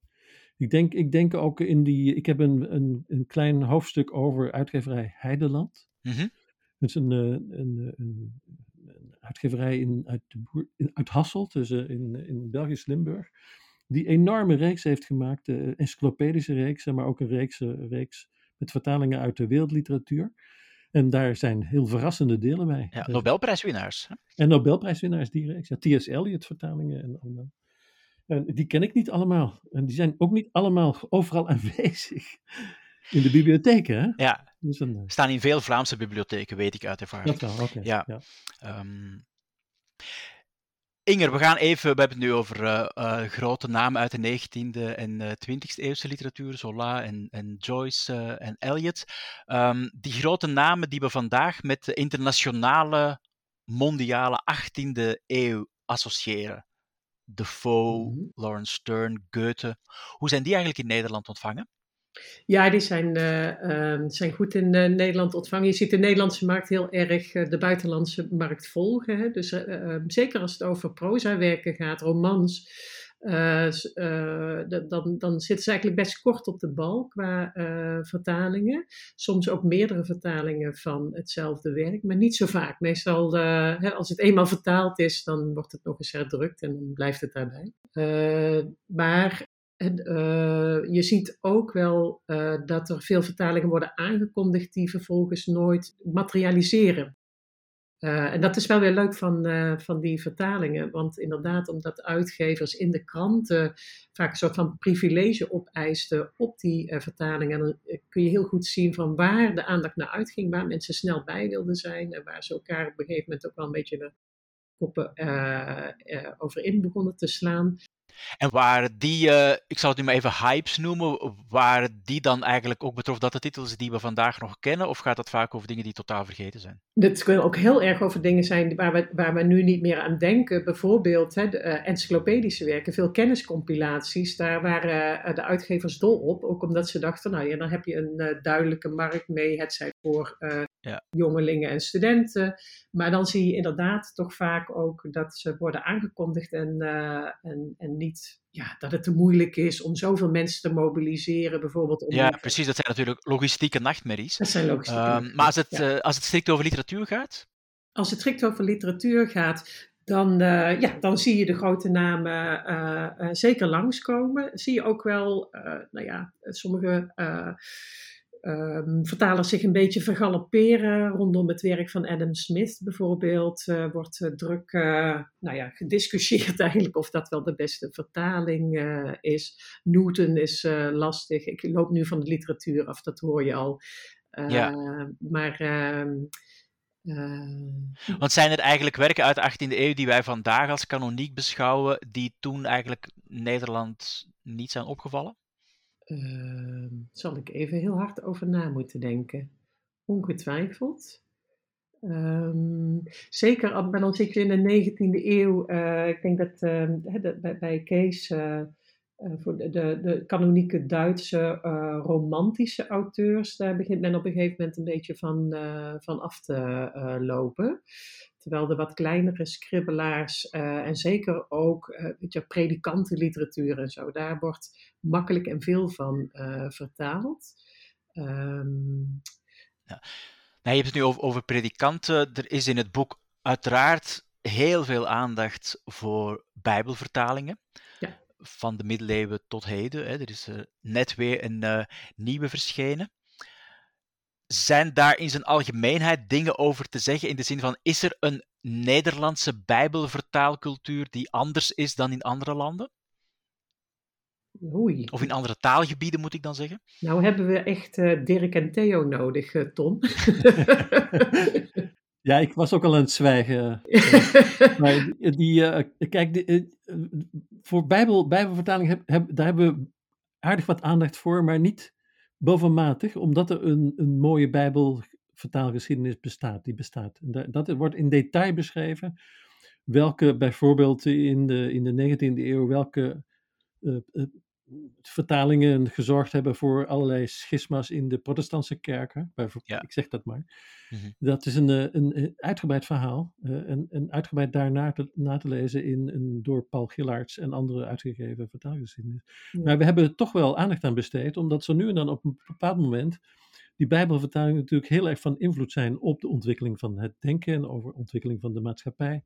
Ik denk, ik denk ook in die. Ik heb een, een, een klein hoofdstuk over uitgeverij Heideland. Mm -hmm. Dat is een, een, een, een, uitgeverij in, uit, de in, uit Hasselt, dus in, in Belgisch Limburg. Die enorme reeks heeft gemaakt, de encyclopedische reeks, maar ook een reeks, reeks met vertalingen uit de wereldliteratuur. En daar zijn heel verrassende delen bij. Ja, Nobelprijswinnaars. Hè? En Nobelprijswinnaars, die reeks. Ja, T.S. Eliot vertalingen en allemaal. En die ken ik niet allemaal. En die zijn ook niet allemaal overal aanwezig in de bibliotheken. Hè? Ja, dus een, staan in veel Vlaamse bibliotheken, weet ik uit ervaring. Dat wel, oké. Ja. ja. Um, Inger, we gaan even, we hebben het nu over uh, uh, grote namen uit de 19e en uh, 20e eeuwse literatuur, Zola en, en Joyce eh, en Eliot. Um, die grote namen die we vandaag met de internationale, mondiale 18e eeuw associëren. Defoe, mm -hmm. Lawrence Stern, Goethe. Hoe zijn die eigenlijk in Nederland ontvangen? Ja, die zijn, uh, uh, zijn goed in uh, Nederland ontvangen. Je ziet de Nederlandse markt heel erg de buitenlandse markt volgen. Hè? Dus ehm, zeker als het over proza-werken gaat, romans, dan, dan zitten ze eigenlijk best kort op de bal qua vertalingen. Soms ook meerdere vertalingen van hetzelfde werk, maar niet zo vaak. Meestal, hè, als het eenmaal vertaald is, dan wordt het nog eens herdrukt en dan blijft het daarbij. maar je ziet ook wel dat er veel vertalingen worden aangekondigd die vervolgens nooit materialiseren. Uh, en dat is wel weer leuk van, van die vertalingen, want inderdaad, omdat uitgevers in de kranten vaak een soort van privilege opeisten op die vertalingen, dan kun je heel goed zien van waar de aandacht naar uitging, waar mensen snel bij wilden zijn en waar ze elkaar op een gegeven moment ook wel een beetje de koppen over in begonnen te slaan. En waren die, uh, ik zal het nu maar even hypes noemen, waren die dan eigenlijk ook betrof dat de titels die we vandaag nog kennen? Of gaat dat vaak over dingen die totaal vergeten zijn? Het kan ook heel erg over dingen zijn waar we, waar we nu niet meer aan denken. Bijvoorbeeld hè, de uh, encyclopedische werken, veel kenniscompilaties. Daar waren uh, de uitgevers dol op. Ook omdat ze dachten, nou ja, dan heb je een duidelijke markt mee. Het zij voor ja. jongelingen en studenten. Maar dan zie je inderdaad toch vaak ook dat ze worden aangekondigd en, en, en niet ja, dat het te moeilijk is om zoveel mensen te mobiliseren, bijvoorbeeld. Om ja, precies. Dat zijn natuurlijk logistieke nachtmerries. Dat zijn logistieke uh, Maar als het, ja. uh, als het strikt over literatuur gaat? Als het strikt over literatuur gaat, dan, uh, ja, dan zie je de grote namen uh, zeker langskomen. Zie je ook wel, nou ja, sommige um, vertalers zich een beetje vergalopperen rondom het werk van Adam Smith bijvoorbeeld. Uh, wordt uh, druk uh, nou ja, gediscussieerd <laughs> eigenlijk of dat wel de beste vertaling is. Newton is lastig. Ik loop nu van de literatuur af, dat hoor je al. ja. Maar... Ehm, Want zijn er eigenlijk werken uit de 18e eeuw die wij vandaag als kanoniek beschouwen, die toen eigenlijk Nederland niet zijn opgevallen? Uh, zal ik even heel hard over na moeten denken. Ongetwijfeld. Um, zeker, dan zit je in de 19e eeuw. Uh, ik denk dat uh, bij, bij, Kees, uh, voor de, de, de, kanonieke Duitse romantische auteurs, daar begint men op een gegeven moment een beetje van, van af te lopen. Terwijl de wat kleinere scribbelaars uh, en zeker ook uh, weet je, predikantenliteratuur en zo, daar wordt makkelijk en veel van uh, vertaald. Um... Ja. Nou, je hebt het nu over, over predikanten. Er is in het boek uiteraard heel veel aandacht voor Bijbelvertalingen. Ja. Van de middeleeuwen tot heden. Hè. Er is net weer een nieuwe verschenen zijn daar in zijn algemeenheid dingen over te zeggen? In de zin van, is er een Nederlandse Bijbelvertaalcultuur die anders is dan in andere landen? Oei. Of in andere taalgebieden, moet ik dan zeggen? Nou hebben we echt uh, Dirk en Theo nodig, uh, Ton. <laughs> <laughs> ja, ik was ook al aan het zwijgen. <laughs> maar die, uh, kijk, die, voor Bijbel, Bijbelvertaling, heb, heb, daar hebben we aardig wat aandacht voor, maar niet bovenmatig, omdat er een, een mooie Bijbelvertaalgeschiedenis bestaat. Die bestaat. Dat wordt in detail beschreven. Welke bijvoorbeeld in de, in de 19e eeuw, welke uh, uh, vertalingen gezorgd hebben voor allerlei schisma's in de protestantse kerken. Ja. Ik zeg dat maar. Mm-hmm. Dat is een, eh, een, een uitgebreid verhaal. Uh, en, en uitgebreid daarna te, na te lezen in een door Paul Gillaerts en andere uitgegeven vertaalgeschiedenis. Ja. Maar we hebben er toch wel aandacht aan besteed, omdat zo nu en dan op een bepaald moment die Bijbelvertalingen natuurlijk heel erg van invloed zijn op de ontwikkeling van het denken en over ontwikkeling van de maatschappij.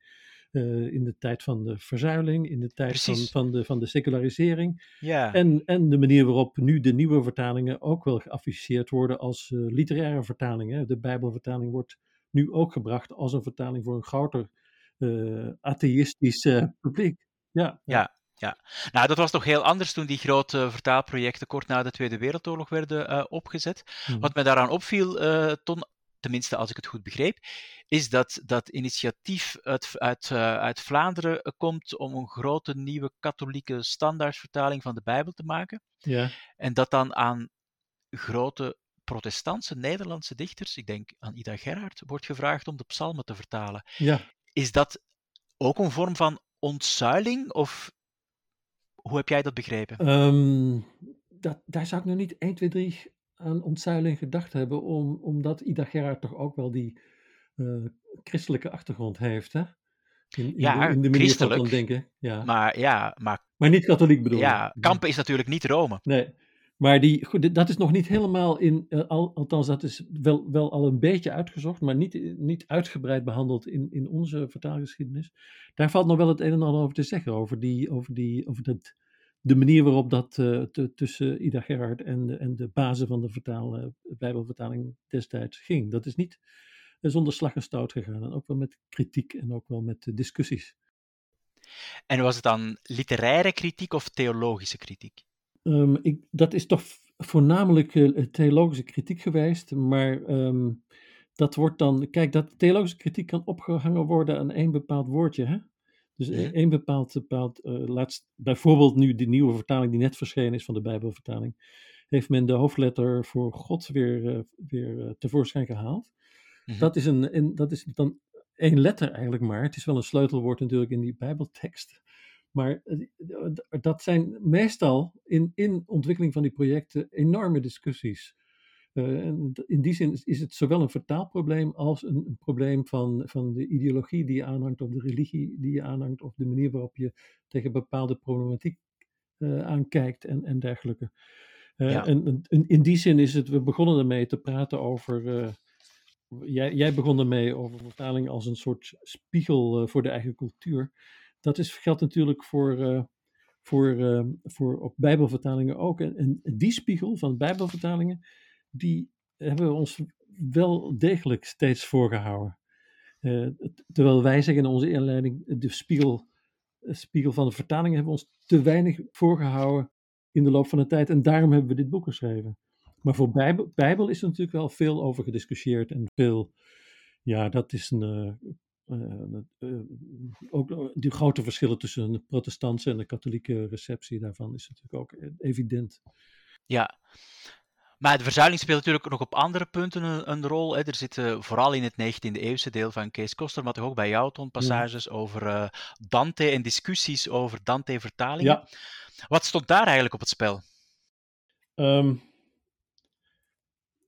Uh, in de tijd van de verzuiling, in de tijd van, van, de, van de secularisering. Ja. En, en de manier waarop nu de nieuwe vertalingen ook wel geafficheerd worden als uh, literaire vertalingen. De Bijbelvertaling wordt nu ook gebracht als een vertaling voor een groter uh, atheïstisch publiek. Ja, ja. Ja, nou dat was toch heel anders toen die grote vertaalprojecten kort na de Tweede Wereldoorlog werden uh, opgezet. Hmm. Wat mij daaraan opviel, uh, Ton, tenminste als ik het goed begreep, is dat dat initiatief uit, uit, uh, uit Vlaanderen komt om een grote nieuwe katholieke standaardvertaling van de Bijbel te maken. Ja. En dat dan aan grote protestantse Nederlandse dichters, ik denk aan Ida Gerhard, wordt gevraagd om de psalmen te vertalen. Ja. Is dat ook een vorm van ontzuiling of hoe heb jij dat begrepen? Um, dat, daar zou ik nog niet 1, 2, 3 aan ontzuiling gedacht hebben, om, omdat Ida Gerhard toch ook wel die uh, christelijke achtergrond heeft, hè? In, in ja, de, in de manier van denken. Ja. Maar, ja, maar, maar niet katholiek bedoel Ja, Kampen is natuurlijk niet Rome. Nee, maar die, goed, dat is nog niet helemaal in, uh, al, althans dat is wel, wel al een beetje uitgezocht, maar niet, niet uitgebreid behandeld in, in onze vertaalgeschiedenis. Daar valt nog wel het een en ander over te zeggen, over, die, over, die, over dat, de manier waarop dat uh, te, tussen Ida Gerhard en de, en de bazen van de vertaal, uh, Bijbelvertaling destijds ging. Dat is niet zonder slag en stoot gegaan. En ook wel met kritiek en ook wel met discussies. En was het dan literaire kritiek of theologische kritiek? Um, ik, dat is toch voornamelijk uh, theologische kritiek geweest, maar um, dat wordt dan, kijk, dat theologische kritiek kan opgehangen worden aan één bepaald woordje. Hè? Dus Mhm. één bepaald, bepaald eh, laatst, bijvoorbeeld nu de nieuwe vertaling die net verschenen is van de Bijbelvertaling, heeft men de hoofdletter voor God weer, eh, weer eh, tevoorschijn gehaald. Mhm. Dat, is een, en dat is dan één letter eigenlijk maar. Het is wel een sleutelwoord natuurlijk in die Bijbeltekst. Maar dat zijn meestal in, in ontwikkeling van die projecten enorme discussies. Eh, in die zin is, is het zowel een vertaalprobleem als een, een probleem van, van de ideologie die je aanhangt, of de religie die je aanhangt, of de manier waarop je tegen bepaalde problematiek eh, aankijkt en, en dergelijke. Eh, Ja. en, in die zin is het, we begonnen ermee te praten over. jij, jij begon ermee over vertaling als een soort spiegel voor de eigen cultuur. Dat is, geldt natuurlijk voor, voor, voor op Bijbelvertalingen ook. En, en die spiegel van Bijbelvertalingen, die hebben we ons wel degelijk steeds voorgehouden. Eh, terwijl wij zeggen in onze inleiding, de spiegel, de spiegel van de vertalingen hebben we ons te weinig voorgehouden in de loop van de tijd. En daarom hebben we dit boek geschreven. Maar voor Bijbel, Bijbel is er natuurlijk wel veel over gediscussieerd en veel, ja, dat is een, eh, eh, eh, ook eh, die grote verschillen tussen de protestantse en de katholieke receptie daarvan is natuurlijk ook eh, evident. Ja. Maar de verzuiling speelt natuurlijk nog op andere punten een, een rol. Hè. Er zitten vooral in het 19e eeuwse deel van Kees Koster, maar toch ook bij jou, Ton, passages over eh, Dante en discussies over Dante-vertalingen. Ja. Wat stond daar eigenlijk op het spel? Ehm,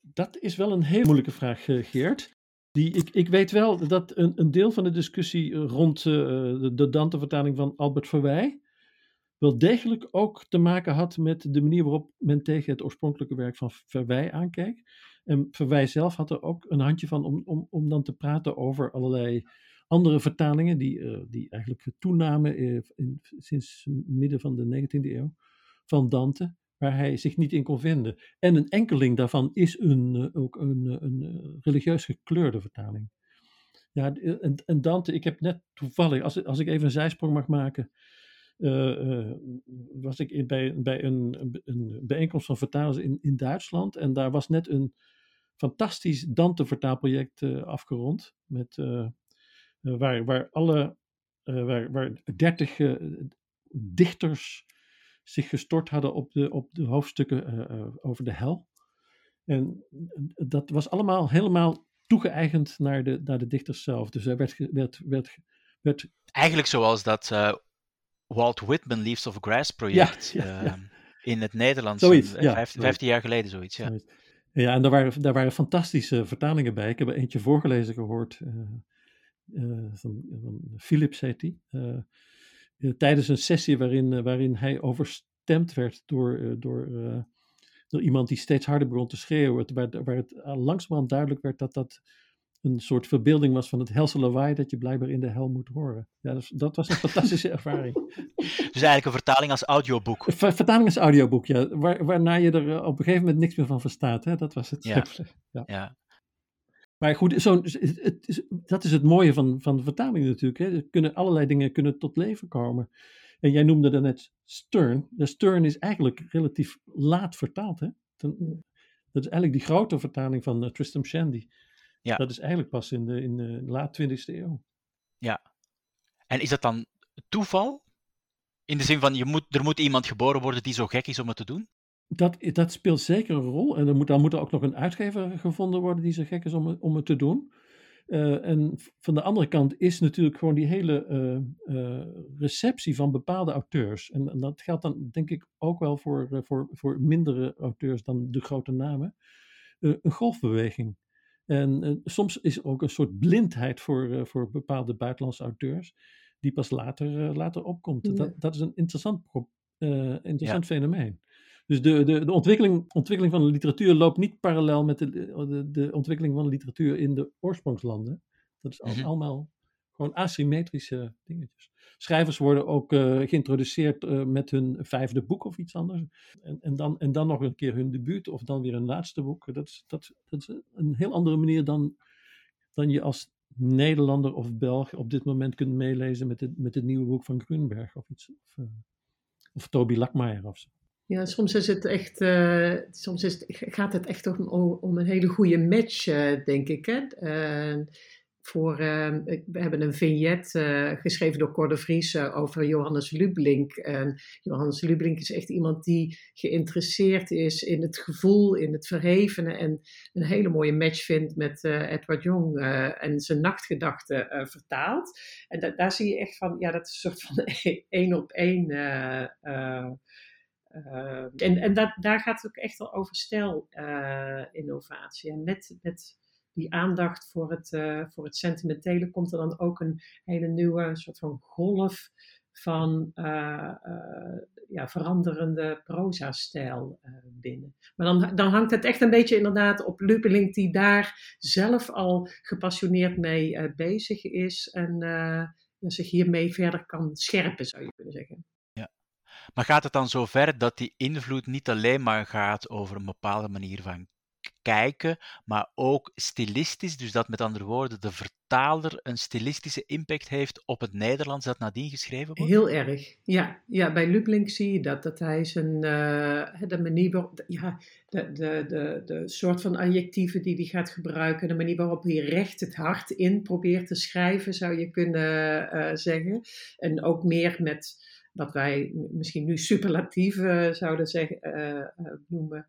dat is wel een hele moeilijke vraag, eh, Geert. Die, ik, ik weet wel dat een, een deel van de discussie eh, rond eh, de, de Dante-vertaling van Albert Verwij wel degelijk ook te maken had met de manier waarop men tegen het oorspronkelijke werk van Verwij aankijkt. En Verwij zelf had er ook een handje van om, om, om dan te praten over allerlei andere vertalingen die, eh, die eigenlijk toenamen eh, in, sinds midden van de 19e eeuw van Dante waar hij zich niet in kon vinden. En een enkeling daarvan is een, eh, ook een, een religieus gekleurde vertaling. Ja, en, en Dante, ik heb net toevallig, als, als ik even een zijsprong mag maken, was ik bij, bij een, een- een bijeenkomst van vertalers in, in Duitsland. En daar was net een fantastisch Dante-vertaalproject eh, afgerond. Met, eh, eh, waar, waar alle, eh, waar, waar dertig eh, dichters zich gestort hadden op de, op de hoofdstukken eh, eh, over de hel. En eh, dat was allemaal helemaal toegeëigend naar de, naar de dichters zelf. Dus er werd, werd, werd, werd Eigenlijk zoals dat eh, Walt Whitman Leaves of Grass project Ja, ja, ja. eh, in het Nederlands. Zoiets, ja, vijf- zoiets. 15 jaar geleden zoiets. Ja. Zoiets. Ja, en daar waren, daar waren fantastische vertalingen bij. Ik heb er eentje voorgelezen gehoord. eh, eh, van, van Philips heet die. eh, tijdens een sessie waarin, waarin hij overstemd werd door, door, door iemand die steeds harder begon te schreeuwen. Waar, waar het langzamerhand duidelijk werd dat dat een soort verbeelding was van het helse lawaai dat je blijkbaar in de hel moet horen. Ja, dat, dat was een fantastische <laughs> ervaring. Dus eigenlijk een vertaling als audioboek. Ver- vertaling is audioboek, ja. Waar, waarna je er eh, op een gegeven moment niks meer van verstaat. Hè? Dat was het. Ja. <laughs> Ja. Ja. Maar goed, zo'n- het, is, dat is het mooie van, van de vertaling natuurlijk. Hè. Er kunnen allerlei dingen kunnen tot leven komen. En jij noemde daarnet Stern. De Stern is eigenlijk relatief laat vertaald. Hè? Ten- dat is eigenlijk die grote vertaling van eh, Tristram Shandy. Ja. Dat is eigenlijk pas in de, in de laat 20e eeuw. En is dat dan toeval? In de zin van, je moet, er moet iemand geboren worden die zo gek is om het te doen? Dat, dat speelt zeker een rol. En er moet, dan moet er ook nog een uitgever gevonden worden die zo gek is om, het- om het te doen. Eh, en van de andere kant is natuurlijk gewoon die hele eh, eh, receptie van bepaalde auteurs. En, en dat geldt dan denk ik ook wel voor, voor, voor mindere auteurs dan de grote namen. een golfbeweging. En eh, soms is er ook een soort blindheid voor, eh, voor bepaalde buitenlandse auteurs, die pas later, eh, later opkomt. Ja. Dat, dat is een interessant, interessant fenomeen. Dus de, de, de ontwikkeling, ontwikkeling van de literatuur loopt niet parallel met de, de, de ontwikkeling van de literatuur in de oorsprongslanden. Dat is Mhm. allemaal gewoon asymmetrische dingetjes. Schrijvers worden ook eh, geïntroduceerd eh, met hun vijfde boek of iets anders. En, en, dan, en dan nog een keer hun debuut of dan weer een laatste boek. Dat is, dat, dat is een heel andere manier dan, dan je als Nederlander of Belg op dit moment kunt meelezen met het, met het nieuwe boek van Grunberg of iets. Of, eh, of Toby Lakmaier of zo. Ja, soms is het echt, soms is het, gaat het echt om, om een hele goede match, denk ik. Hè? Voor, uh, we hebben een vignet uh, geschreven door Cor de Vries uh, over Johannes Lublink. En Johannes Lublink is echt iemand die geïnteresseerd is in het gevoel, in het verhevene. En een hele mooie match vindt met Edward Jong en zijn nachtgedachten vertaalt. En da daar zie je echt van, ja, dat is een soort van <laughs> één op één. en en dat, daar gaat het ook echt al over stijl-innovatie. en met, met die aandacht voor het, uh, voor het sentimentele komt er dan ook een hele nieuwe soort van golf van uh, uh, ja, veranderende proza-stijl binnen. Maar dan, dan hangt het echt een beetje inderdaad op Lupeling, die daar zelf al gepassioneerd mee bezig is en zich hiermee verder kan scherpen, zou je kunnen zeggen. Ja. Maar gaat het dan zo ver dat die invloed niet alleen maar gaat over een bepaalde manier van kijken, maar ook stilistisch. Dus dat met andere woorden de vertaler een stilistische impact heeft op het Nederlands dat nadien geschreven wordt? Heel erg, ja. ja bij Lublink zie je dat. Dat hij zijn, uh, de manier ja, de, de, de, de soort van adjectieven die hij gaat gebruiken, de manier waarop hij recht het hart in probeert te schrijven, zou je kunnen uh, zeggen. En ook meer met wat wij misschien nu superlatieven zouden zeggen, noemen,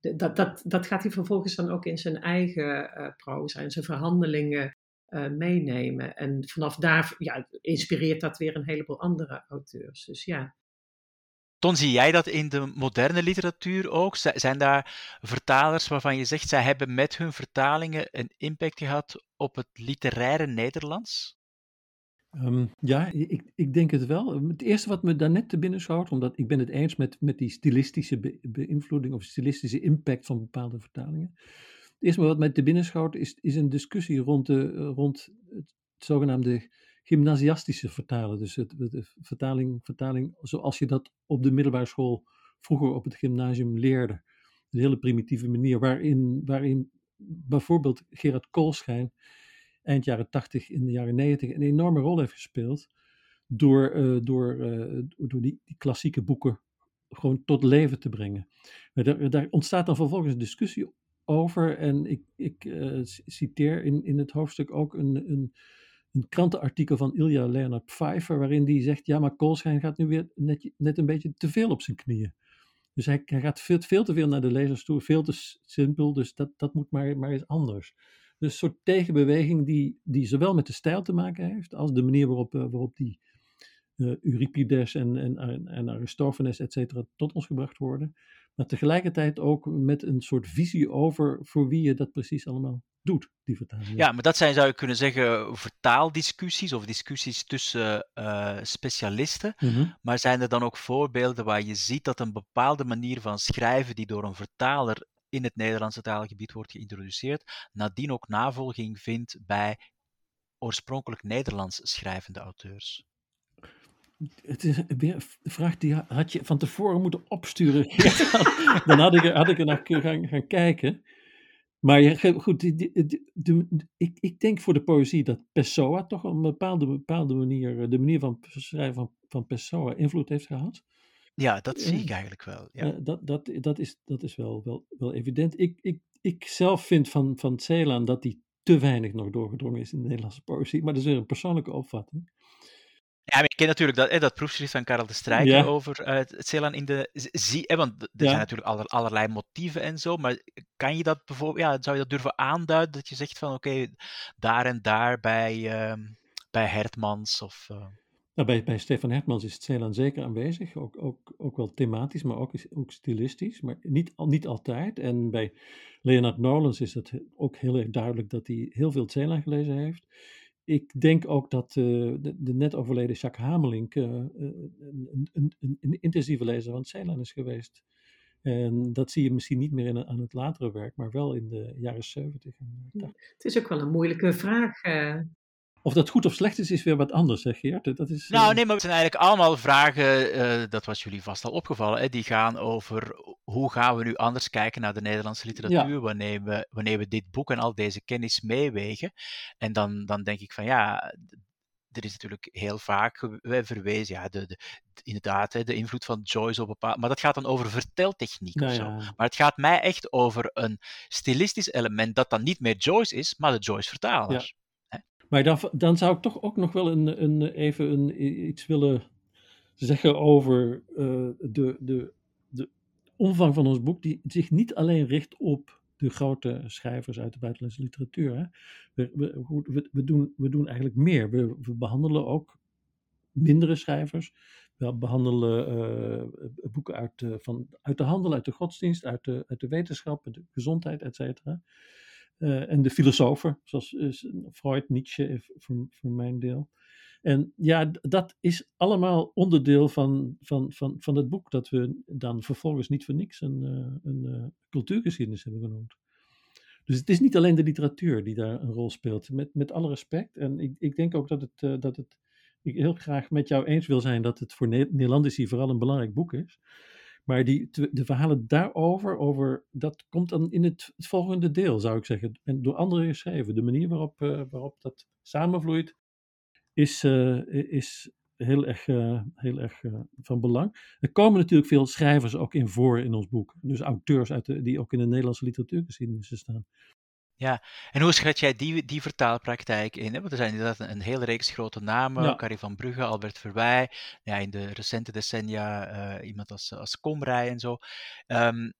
dat, dat, dat gaat hij vervolgens dan ook in zijn eigen uh, proza, in zijn verhandelingen uh, meenemen. En vanaf daar ja, inspireert dat weer een heleboel andere auteurs. Dus ja. Ton, zie jij dat in de moderne literatuur ook? Zijn daar vertalers waarvan je zegt, zij hebben met hun vertalingen een impact gehad op het literaire Nederlands? Um, ja, ik, ik denk het wel. Het eerste wat me daarnet te binnen schoot, omdat ik ben het eens met, met die stilistische beïnvloeding of stilistische impact van bepaalde vertalingen. Het eerste wat mij te binnen schoot is, is een discussie rond, de, rond het zogenaamde gymnasiastische vertalen. Dus het, de vertaling, vertaling zoals je dat op de middelbare school vroeger op het gymnasium leerde. Een hele primitieve manier waarin, waarin bijvoorbeeld Gerard Koolschijn eind jaren 80, in de jaren 90 een enorme rol heeft gespeeld. Door, uh, door, uh, door die, die, klassieke boeken gewoon tot leven te brengen. Maar daar, ontstaat dan vervolgens een discussie over. En ik, ik uh, citeer in, in het hoofdstuk ook een, een, een krantenartikel van Ilja Leonard Pfeiffer. Waarin die zegt: Ja, maar Koolschijn gaat nu weer net, net een beetje te veel op zijn knieën. Dus hij, hij gaat veel, veel, te veel naar de lezers toe, veel te simpel. Dus dat, dat moet maar, maar eens anders. Dus een soort tegenbeweging die, die zowel met de stijl te maken heeft, als de manier waarop, uh, waarop die uh, Euripides en, en, en Aristophanes, et cetera, tot ons gebracht worden. Maar tegelijkertijd ook met een soort visie over voor wie je dat precies allemaal doet, die vertaling. Ja, maar dat zijn, zou je kunnen zeggen, vertaaldiscussies of discussies tussen uh, specialisten. Mm -hmm. Maar zijn er dan ook voorbeelden waar je ziet dat een bepaalde manier van schrijven die door een vertaler in het Nederlandse taalgebied wordt geïntroduceerd, nadien ook navolging vindt bij oorspronkelijk Nederlands schrijvende auteurs? Het is weer een vraag die had je van tevoren moeten opsturen. <laughs> <laughs> Dan had ik er, had ik er naar gaan, gaan kijken. Maar goed, ik, ik denk voor de poëzie dat Pessoa toch op een bepaalde, bepaalde manier, de manier van schrijven van, van Pessoa invloed heeft gehad. Ja, dat zie ik eigenlijk wel. Ja. dat, dat, dat is, dat is wel, wel, wel evident. Ik, ik, ik zelf vind van, van Celan dat hij te weinig nog doorgedrongen is in de Nederlandse poëzie. Maar dat is weer een persoonlijke opvatting. Ja, maar ik ken natuurlijk dat, dat proefschrift van Karel de Strijker over uh, het Celan in de zie, eh, want er ja. zijn natuurlijk aller, allerlei motieven en zo, maar kan je dat bijvoorbeeld, ja, zou je dat durven aanduiden, dat je zegt van oké, daar en daar bij, uh, bij Hertmans of... Uh... Nou, bij, bij Stefan Hertmans is het Zeeland zeker aanwezig, ook, ook, ook wel thematisch, maar ook, ook stilistisch, maar niet, niet altijd. En bij Leonard Nolens is het ook heel erg duidelijk dat hij heel veel Zeeland gelezen heeft. Ik denk ook dat uh, de, de, net overleden Jacques Hamelink uh, een, een, een, een, intensieve lezer van Zeeland is geweest. En dat zie je misschien niet meer in, aan het latere werk, maar wel in de jaren 70 en 80. Het is ook wel een moeilijke vraag. Uh, of dat goed of slecht is, is weer wat anders, zeg Geert. Dat is, nou, nee, maar het zijn eigenlijk allemaal vragen, uh, dat was jullie vast al opgevallen, hè, die gaan over hoe gaan we nu anders kijken naar de Nederlandse literatuur ja. wanneer, we, wanneer we dit boek en al deze kennis meewegen. En dan, dan denk ik van ja, er is natuurlijk heel vaak verwezen, ja, de, de, inderdaad, hè, de invloed van Joyce op bepaalde. Maar dat gaat dan over verteltechniek nou, of zo. Ja. Maar het gaat mij echt over een stilistisch element dat dan niet meer Joyce is, maar de Joyce-vertaler. Maar dan, dan zou ik toch ook nog wel een, een, even een, iets willen zeggen over de, de, de omvang van ons boek, die zich niet alleen richt op de grote schrijvers uit de buitenlandse literatuur. We, we, doen, we doen eigenlijk meer. We, we behandelen ook mindere schrijvers. We behandelen uh, boeken uit, uh, van, uit de handel, uit de godsdienst, uit de, uit de wetenschap, de gezondheid, et cetera. Uh, en de filosofen, zoals Freud, Nietzsche, voor, voor mijn deel. En ja, dat is allemaal onderdeel van, van, van, van het boek, dat we dan vervolgens niet voor niks een, een cultuurgeschiedenis hebben genoemd. Dus het is niet alleen de literatuur die daar een rol speelt, met, met alle respect. En ik, ik denk ook dat het, dat het ik heel graag met jou eens wil zijn dat het voor Nederlandici vooral een belangrijk boek is. Maar die, de verhalen daarover, over, dat komt dan in het, volgende deel, zou ik zeggen. En door anderen geschreven. De manier waarop, uh, waarop dat samenvloeit, is, uh, is heel erg, uh, heel erg van belang. Er komen natuurlijk veel schrijvers ook in voor in ons boek. Dus auteurs uit die ook in de Nederlandse literatuurgeschiedenis staan. Ja, en hoe schat jij die, die vertaalpraktijk in? Hè? Want er zijn inderdaad een, een hele reeks grote namen, ja. Carrie van Brugge, Albert Verwij, ja, in de recente decennia uh, iemand als, als Komrij en zo. Um,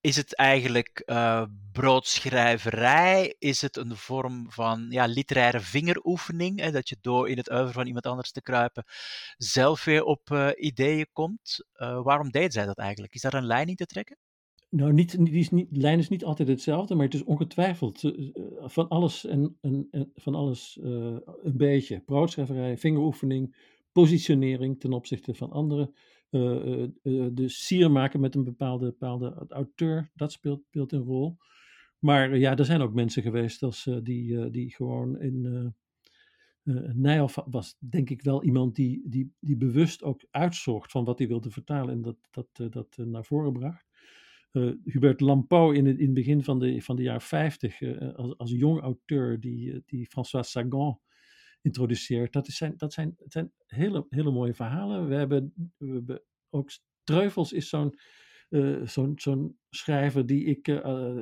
is het eigenlijk uh, broodschrijverij? Is het een vorm van ja, literaire vingeroefening? Hè, dat je door in het uiver van iemand anders te kruipen zelf weer op uh, ideeën komt? waarom deed zij dat eigenlijk? Is daar een lijn in te trekken? Nou, niet, die is niet, de lijn is niet altijd hetzelfde, maar het is ongetwijfeld uh, van alles en, van alles uh, een beetje. Broodschrijverij, vingeroefening, positionering ten opzichte van anderen. Uh, de sier maken met een bepaalde, bepaalde auteur, dat speelt, speelt een rol. Maar ja, er zijn ook mensen geweest als, die, die gewoon in. Nijhoff was denk ik wel iemand die, die, die bewust ook uitzocht van wat hij wilde vertalen en dat, dat, dat naar voren bracht. Uh, Hubert Lampau in het, in begin van de, van de jaren 50, uh, eh, als, als jong auteur, die, eh, die François Sagan introduceert. Dat, is zijn, dat zijn, het zijn hele, hele mooie verhalen. We hebben, we ook Treuvels is zo'n zo'n zo'n schrijver die ik,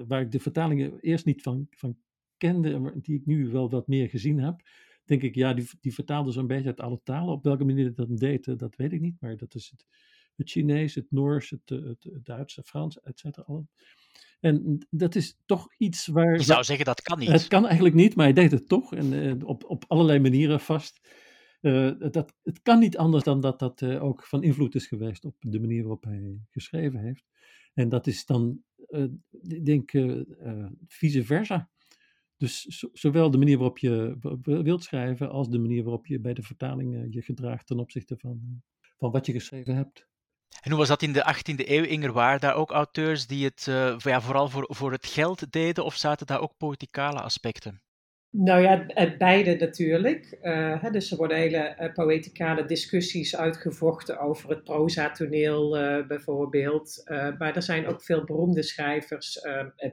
waar ik de vertalingen eerst niet van, van kende, maar die ik nu wel wat meer gezien heb. Denk ik, ja, die, die vertaalde zo'n beetje uit alle talen. Op welke manier dat deed, dat weet ik niet, maar dat is het het Chinees, het Noors, het, eh, het, het Duits, het Frans, et cetera. En dat is toch iets waar. Je zou zeggen dat kan niet. Het kan eigenlijk niet, maar hij deed het toch. En uh, op, op allerlei manieren vast. Uh, dat, het kan niet anders dan dat dat uh, ook van invloed is geweest op de manier waarop hij geschreven heeft. En dat is dan, ik denk, vice versa. Dus zowel de manier waarop je wilt schrijven, als de manier waarop je bij de vertaling je gedraagt ten opzichte van, van wat je geschreven hebt. En hoe was dat in de 18e eeuw, Inger? Waren daar ook auteurs die het uh, ja, vooral voor, voor het geld deden, of zaten daar ook politicale aspecten? Nou ja, beide natuurlijk. Uh, hè, dus er worden hele uh, poëticale discussies uitgevochten over het proza-toneel bijvoorbeeld. maar er zijn ook veel beroemde schrijvers,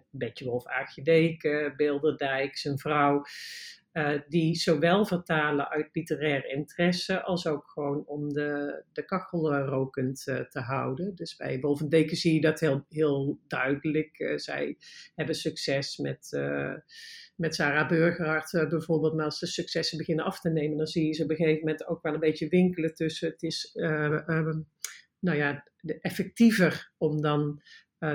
Betje Wolf Aagje Bilderdijk, zijn vrouw, uh, die zowel vertalen uit literair interesse als ook gewoon om de, de kachel rokend uh, te houden. Dus bij Wolf en Deken zie je dat heel, heel duidelijk. Zij hebben succes met, met Sarah Burgerhart bijvoorbeeld. Maar als de successen beginnen af te nemen, dan zie je ze op een gegeven moment ook wel een beetje winkelen tussen. Het is um, nou ja, effectiever om dan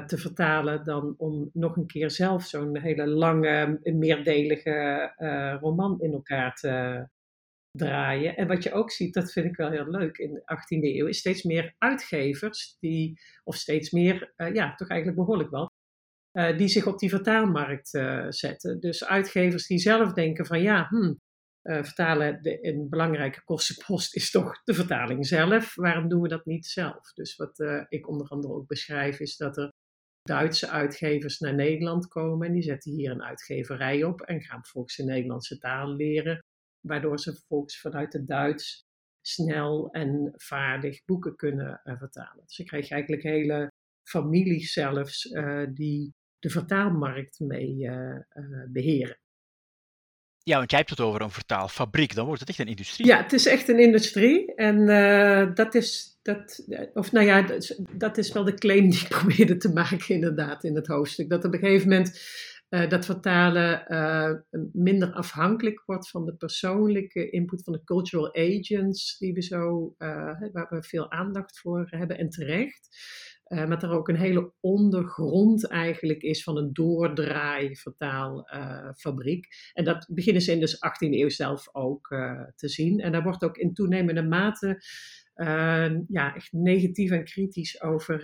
te vertalen dan om nog een keer zelf zo'n hele lange, meerdelige uh, roman in elkaar te draaien. En wat je ook ziet, dat vind ik wel heel leuk in de 18e eeuw, is steeds meer uitgevers die, of steeds meer, uh, ja, toch eigenlijk behoorlijk wel, die zich op die vertaalmarkt zetten. Dus uitgevers die zelf denken van ja, hmm, uh, vertalen, de, een belangrijke kostenpost is toch de vertaling zelf. Waarom doen we dat niet zelf? Dus wat uh, ik onder andere ook beschrijf is dat er Duitse uitgevers naar Nederland komen en die zetten hier een uitgeverij op en gaan vervolgens de Nederlandse taal leren, waardoor ze vervolgens vanuit het Duits snel en vaardig boeken kunnen uh, vertalen. Dus ik krijg eigenlijk hele families zelfs die de vertaalmarkt mee beheren. Ja, want jij hebt het over een vertaalfabriek, dan wordt het echt een industrie. Ja, het is echt een industrie. En uh, dat is, dat, of nou ja, dat is, wel de claim die ik <laughs> probeerde te maken inderdaad in het hoofdstuk. Dat op een gegeven moment Uh, dat vertalen uh, minder afhankelijk wordt van de persoonlijke input van de cultural agents, die we zo, waar we veel aandacht voor hebben en terecht. Uh, maar er ook een hele ondergrond eigenlijk is van een doordraai-vertaalfabriek. en dat beginnen ze in de 18e eeuw zelf ook uh, te zien. En daar wordt ook in toenemende mate uh, ja, echt negatief en kritisch over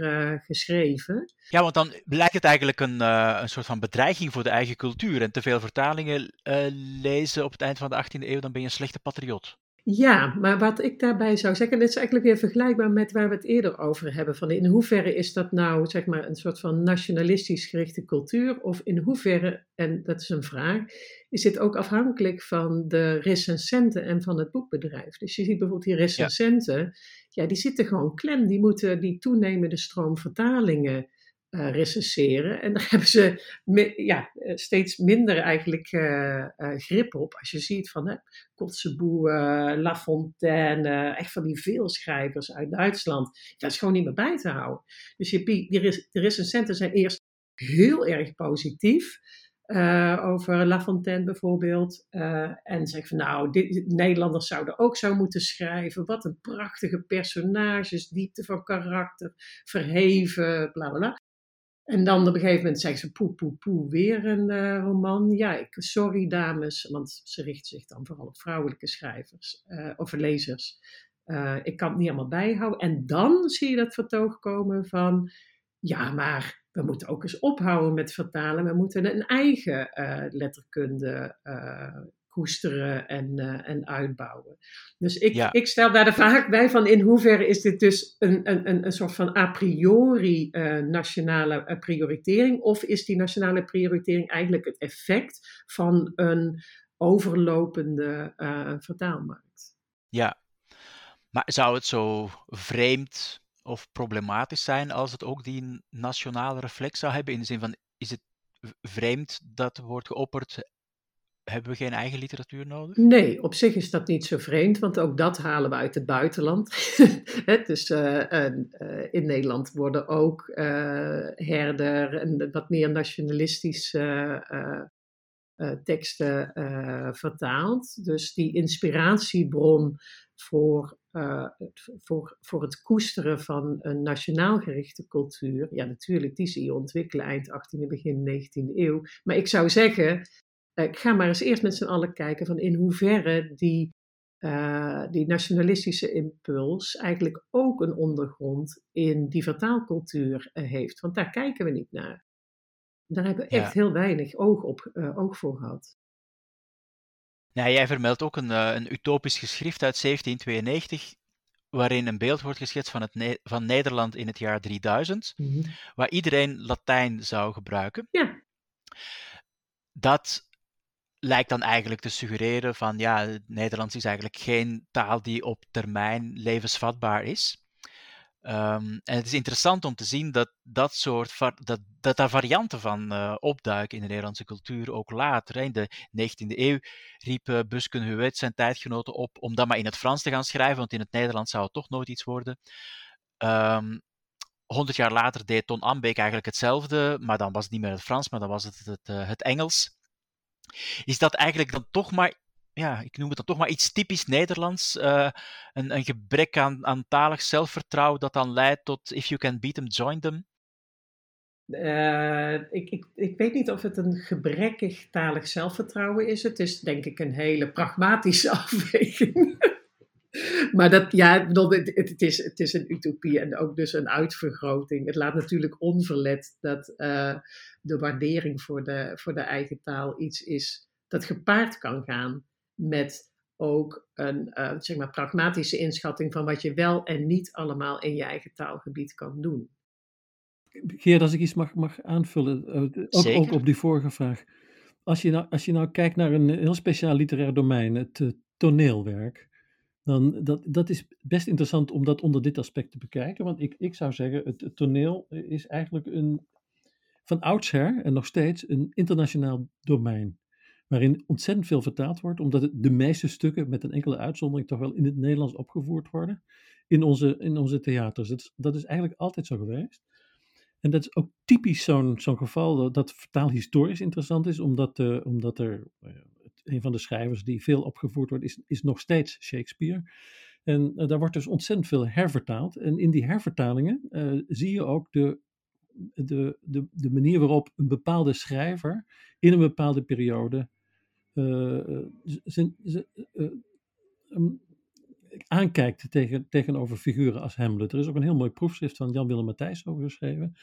geschreven. Ja, want dan lijkt het eigenlijk een, een soort van bedreiging voor de eigen cultuur. En te veel vertalingen lezen op het eind van de 18e eeuw, dan ben je een slechte patriot. Ja, maar wat ik daarbij zou zeggen, dit is eigenlijk weer vergelijkbaar met waar we het eerder over hebben. Van in hoeverre is dat nou zeg maar een soort van nationalistisch gerichte cultuur? Of in hoeverre, en dat is een vraag, is dit ook afhankelijk van de recensenten en van het boekbedrijf? Dus je ziet bijvoorbeeld die recensenten, ja, ja die zitten gewoon klem. Die moeten die toenemende stroom vertalingen uh, recenseren. En daar <laughs> hebben ze ja, eh, steeds minder eigenlijk uh, grip op. Als je ziet van hè, Kotzebue, La Fontaine, echt van die veelschrijvers uit Duitsland. Dat is gewoon niet meer bij te houden. Dus je, die, de recensenten zijn eerst heel erg positief. over La Fontaine bijvoorbeeld. en zeggen van nou, dit, Nederlanders zouden ook zo moeten schrijven. Wat een prachtige personages, diepte van karakter, verheven, bla bla bla. En dan op een gegeven moment zeggen ze poe, poe, poe, weer een uh, roman. Ja, ik, sorry dames, want ze richten zich dan vooral op vrouwelijke schrijvers uh, of lezers. Uh, ik kan het niet allemaal bijhouden. En dan zie je dat vertoog komen van, ja, maar we moeten ook eens ophouden met vertalen. We moeten een eigen letterkunde koesteren en, uh, en uitbouwen. Dus ik, ik stel daar de vraag bij van in hoeverre is dit dus een, een, een soort van a priori uh, nationale uh, prioritering of is die nationale prioritering eigenlijk het effect van een overlopende vertaalmarkt? Ja, maar zou het zo vreemd of problematisch zijn als het ook die nationale reflex zou hebben in de zin van is het vreemd dat wordt geopperd hebben we geen eigen literatuur nodig? Nee, op zich is dat niet zo vreemd, want ook dat halen we uit het buitenland. <laughs> dus uh, uh, in Nederland worden ook uh, herder en wat meer nationalistische teksten vertaald. Dus die inspiratiebron voor, voor, voor het koesteren van een nationaal gerichte cultuur, ja natuurlijk, die zie je ontwikkelen eind 18e, begin 19e eeuw. Maar ik zou zeggen, ik eh, ga maar eens eerst met z'n allen kijken van in hoeverre die, uh, die nationalistische impuls eigenlijk ook een ondergrond in die vertaalcultuur uh, heeft. Want daar kijken we niet naar. Daar hebben we echt heel weinig oog, op, oog voor gehad. Ja, jij vermeldt ook een, een utopisch geschrift uit 1792 waarin een beeld wordt geschetst van, het ne van Nederland in het jaar 3000, mm -hmm. waar iedereen Latijn zou gebruiken. Ja. Dat lijkt dan eigenlijk te suggereren van ja, Nederlands is eigenlijk geen taal die op termijn levensvatbaar is. Um, en het is interessant om te zien dat dat soort dat, dat daar varianten van uh, opduiken in de Nederlandse cultuur ook later. In de 19e eeuw riep uh, zijn tijdgenoten op om dat maar in het Frans te gaan schrijven, want in het Nederlands zou het toch nooit iets worden. Um, 100 jaar later deed Ton Ambeek eigenlijk hetzelfde, maar dan was het niet meer het Frans, maar dan was het het, uh, het Engels is dat eigenlijk dan toch maar, ja, ik noem het dan toch maar iets typisch Nederlands. Uh, een, een, gebrek aan, aan talig zelfvertrouwen dat dan leidt tot if you can beat them, join them. Uh, ik, ik, ik weet niet of het een gebrekkig talig zelfvertrouwen is. Het is denk ik een hele pragmatische <laughs> afweging. <laughs> maar dat, ja, het, het, is, het is een utopie en ook dus een uitvergroting. Het laat natuurlijk onverlet dat uh, de waardering voor de, voor de eigen taal iets is dat gepaard kan gaan met ook een uh, zeg maar pragmatische inschatting van wat je wel en niet allemaal in je eigen taalgebied kan doen. Geert, als ik iets mag, mag aanvullen, uh, ook, ook, op die vorige vraag. Als je, nou, als je nou kijkt naar een heel speciaal literair domein, het uh, toneelwerk, dan dat, dat is best interessant om dat onder dit aspect te bekijken. Want ik, ik zou zeggen, het, toneel is eigenlijk een, van oudsher en nog steeds een internationaal domein. Waarin ontzettend veel vertaald wordt, omdat de meeste stukken, met een enkele uitzondering, toch wel in het Nederlands opgevoerd worden. In onze, in onze theaters. Dat is, dat is eigenlijk altijd zo geweest. En dat is ook typisch zo'n zo'n geval dat vertaalhistorisch interessant is, omdat, uh, omdat er een van de schrijvers die veel opgevoerd wordt, is, is nog steeds Shakespeare. En daar wordt dus ontzettend veel hervertaald. En in die hervertalingen zie je ook de de, de, de manier waarop een bepaalde schrijver in een bepaalde periode uh, um, aankijkt tegen, tegenover figuren als Hamlet. Er is ook een heel mooi proefschrift van Jan-Willem Matthijs over geschreven.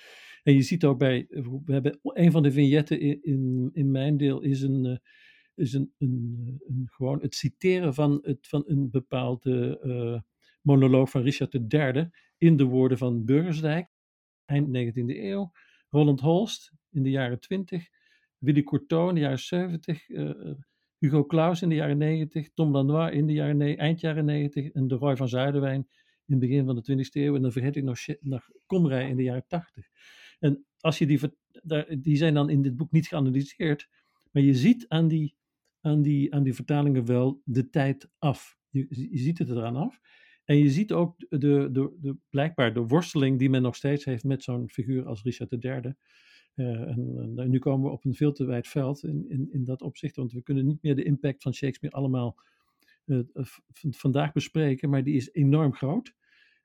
En je ziet ook bij, we hebben een van de vignetten in, in, in mijn deel is een, is een, een, een, gewoon het citeren van, het, van een bepaalde uh, monoloog van Richard III in de woorden van Burgersdijk eind 19e eeuw. Roland Holst in de jaren 20. Willy Courtois in de jaren 70. Uh, eh, Hugo Claus in de jaren 90. Tom Lanois in de jaren, eind jaren 90. En de Roy van Zuiderwijn in het begin van de 20e eeuw. En dan vergeet ik nog, nog Komrij in de jaren 80. En als je die, die zijn dan in dit boek niet geanalyseerd. Maar je ziet aan die, aan die, aan die vertalingen wel de tijd af. Je, je ziet het eraan af. En je ziet ook de, de, de, blijkbaar de worsteling die men nog steeds heeft met zo'n figuur als Richard III. Uh, en, en, nu komen we op een veel te wijd veld in, in, in dat opzicht, want we kunnen niet meer de impact van Shakespeare allemaal uh, vandaag bespreken, maar die is enorm groot.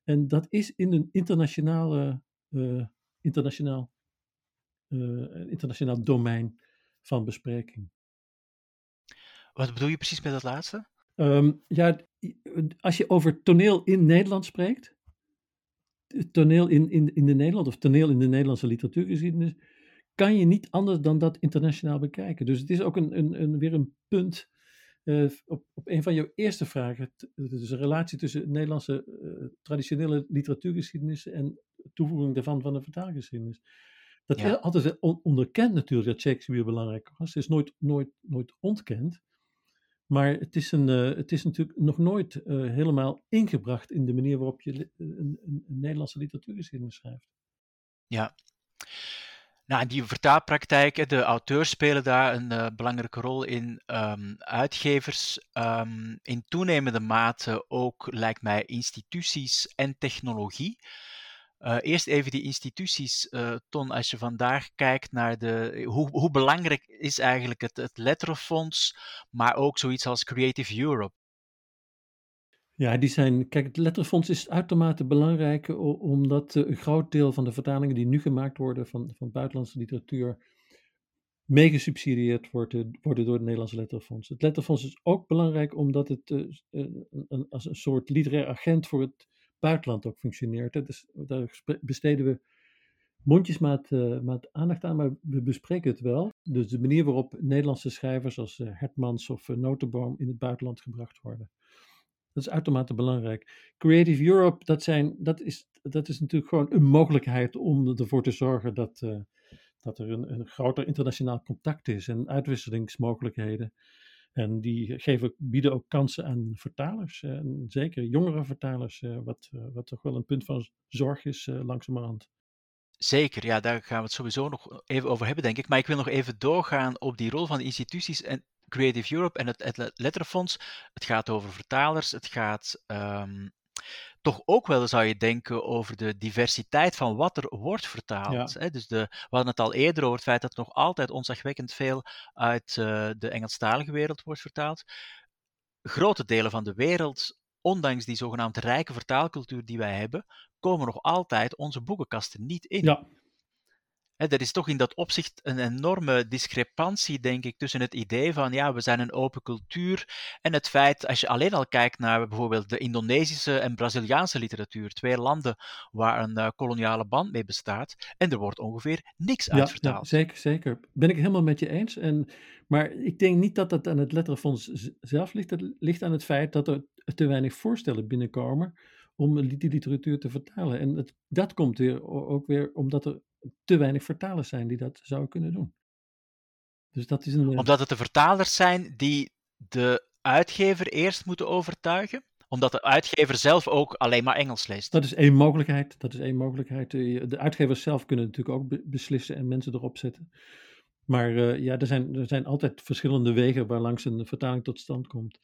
En dat is in een internationale, uh, internationaal, internationaal domein van bespreking. Wat bedoel je precies met dat laatste? Um, ja, als je over toneel in Nederland spreekt, toneel in, in, in de Nederland of toneel in de Nederlandse literatuurgeschiedenis, kan je niet anders dan dat internationaal bekijken. Dus het is ook een, een, een weer een punt uh, op, op een van jouw eerste vragen. Dus de relatie tussen Nederlandse uh, traditionele literatuurgeschiedenis en toevoeging daarvan van de vertaalgeschiedenis. Dat ja. is altijd onderkend natuurlijk dat Shakespeare belangrijk was. Het is nooit, nooit, nooit ontkend. Maar het is, een, uh, het is natuurlijk nog nooit uh, helemaal ingebracht in de manier waarop je een, een, een Nederlandse literatuurgeschiedenis schrijft. Ja. Nou, die vertaalpraktijk, de auteurs spelen daar een uh, belangrijke rol in. Um, uitgevers um, in toenemende mate ook, lijkt mij, instituties en technologie. Uh, eerst even die instituties, uh, Ton, als je vandaag kijkt naar de, hoe, hoe belangrijk is eigenlijk het, het Letterenfonds, maar ook zoiets als Creative Europe? Ja, die zijn, kijk, het Letterenfonds is uitermate belangrijk omdat een groot deel van de vertalingen die nu gemaakt worden van, van buitenlandse literatuur meegesubsidieerd worden, worden door het Nederlandse Letterenfonds. Het Letterenfonds is ook belangrijk omdat het een, als een soort literair agent voor het buitenland ook functioneert. Dus daar besteden we mondjesmaat uh, maat aandacht aan, maar we bespreken het wel. Dus de manier waarop Nederlandse schrijvers als uh, Hertmans of uh, Notenboom in het buitenland gebracht worden. Dat is uitermate belangrijk. Creative Europe, dat, zijn, dat, is, dat is natuurlijk gewoon een mogelijkheid om ervoor te zorgen dat, dat er een, een groter internationaal contact is en uitwisselingsmogelijkheden. En die geven, bieden ook kansen aan vertalers, en zeker jongere vertalers, eh, wat, eh, wat toch wel een punt van zorg is eh, langzamerhand. Zeker, ja, daar gaan we het sowieso nog even over hebben, denk ik. Maar ik wil nog even doorgaan op die rol van de instituties en Creative Europe en het, het Letterfonds. Het gaat over vertalers, het gaat um, toch ook wel zou je denken over de diversiteit van wat er wordt vertaald. Hè? Dus de, we hadden het al eerder over het feit dat nog altijd onzagwekkend veel uit uh, de Engelstalige wereld wordt vertaald. Grote delen van de wereld, ondanks die zogenaamde rijke vertaalcultuur die wij hebben, komen nog altijd onze boekenkasten niet in. Ja, er is toch in dat opzicht een enorme discrepantie, denk ik, tussen het idee van ja, we zijn een open cultuur en het feit, als je alleen al kijkt naar bijvoorbeeld de Indonesische en Braziliaanse literatuur, twee landen waar een uh, koloniale band mee bestaat, en er wordt ongeveer niks ja, uitvertaald. Ja, zeker, zeker. Ben ik helemaal met je eens. En, maar ik denk niet dat het aan het letterenfonds zelf ligt. Het ligt aan het feit dat er te weinig voorstellen binnenkomen om die literatuur te vertalen. En het, dat komt weer, ook weer omdat er te weinig vertalers zijn die dat zouden kunnen doen. Dus dat is een, eh, Omdat het de vertalers zijn die de uitgever eerst moeten overtuigen? Omdat de uitgever zelf ook alleen maar Engels leest. Dat is één mogelijkheid. Dat is één mogelijkheid. De uitgevers zelf kunnen natuurlijk ook beslissen en mensen erop zetten. Maar uh, ja, er zijn, er zijn altijd verschillende wegen waar langs een vertaling tot stand komt.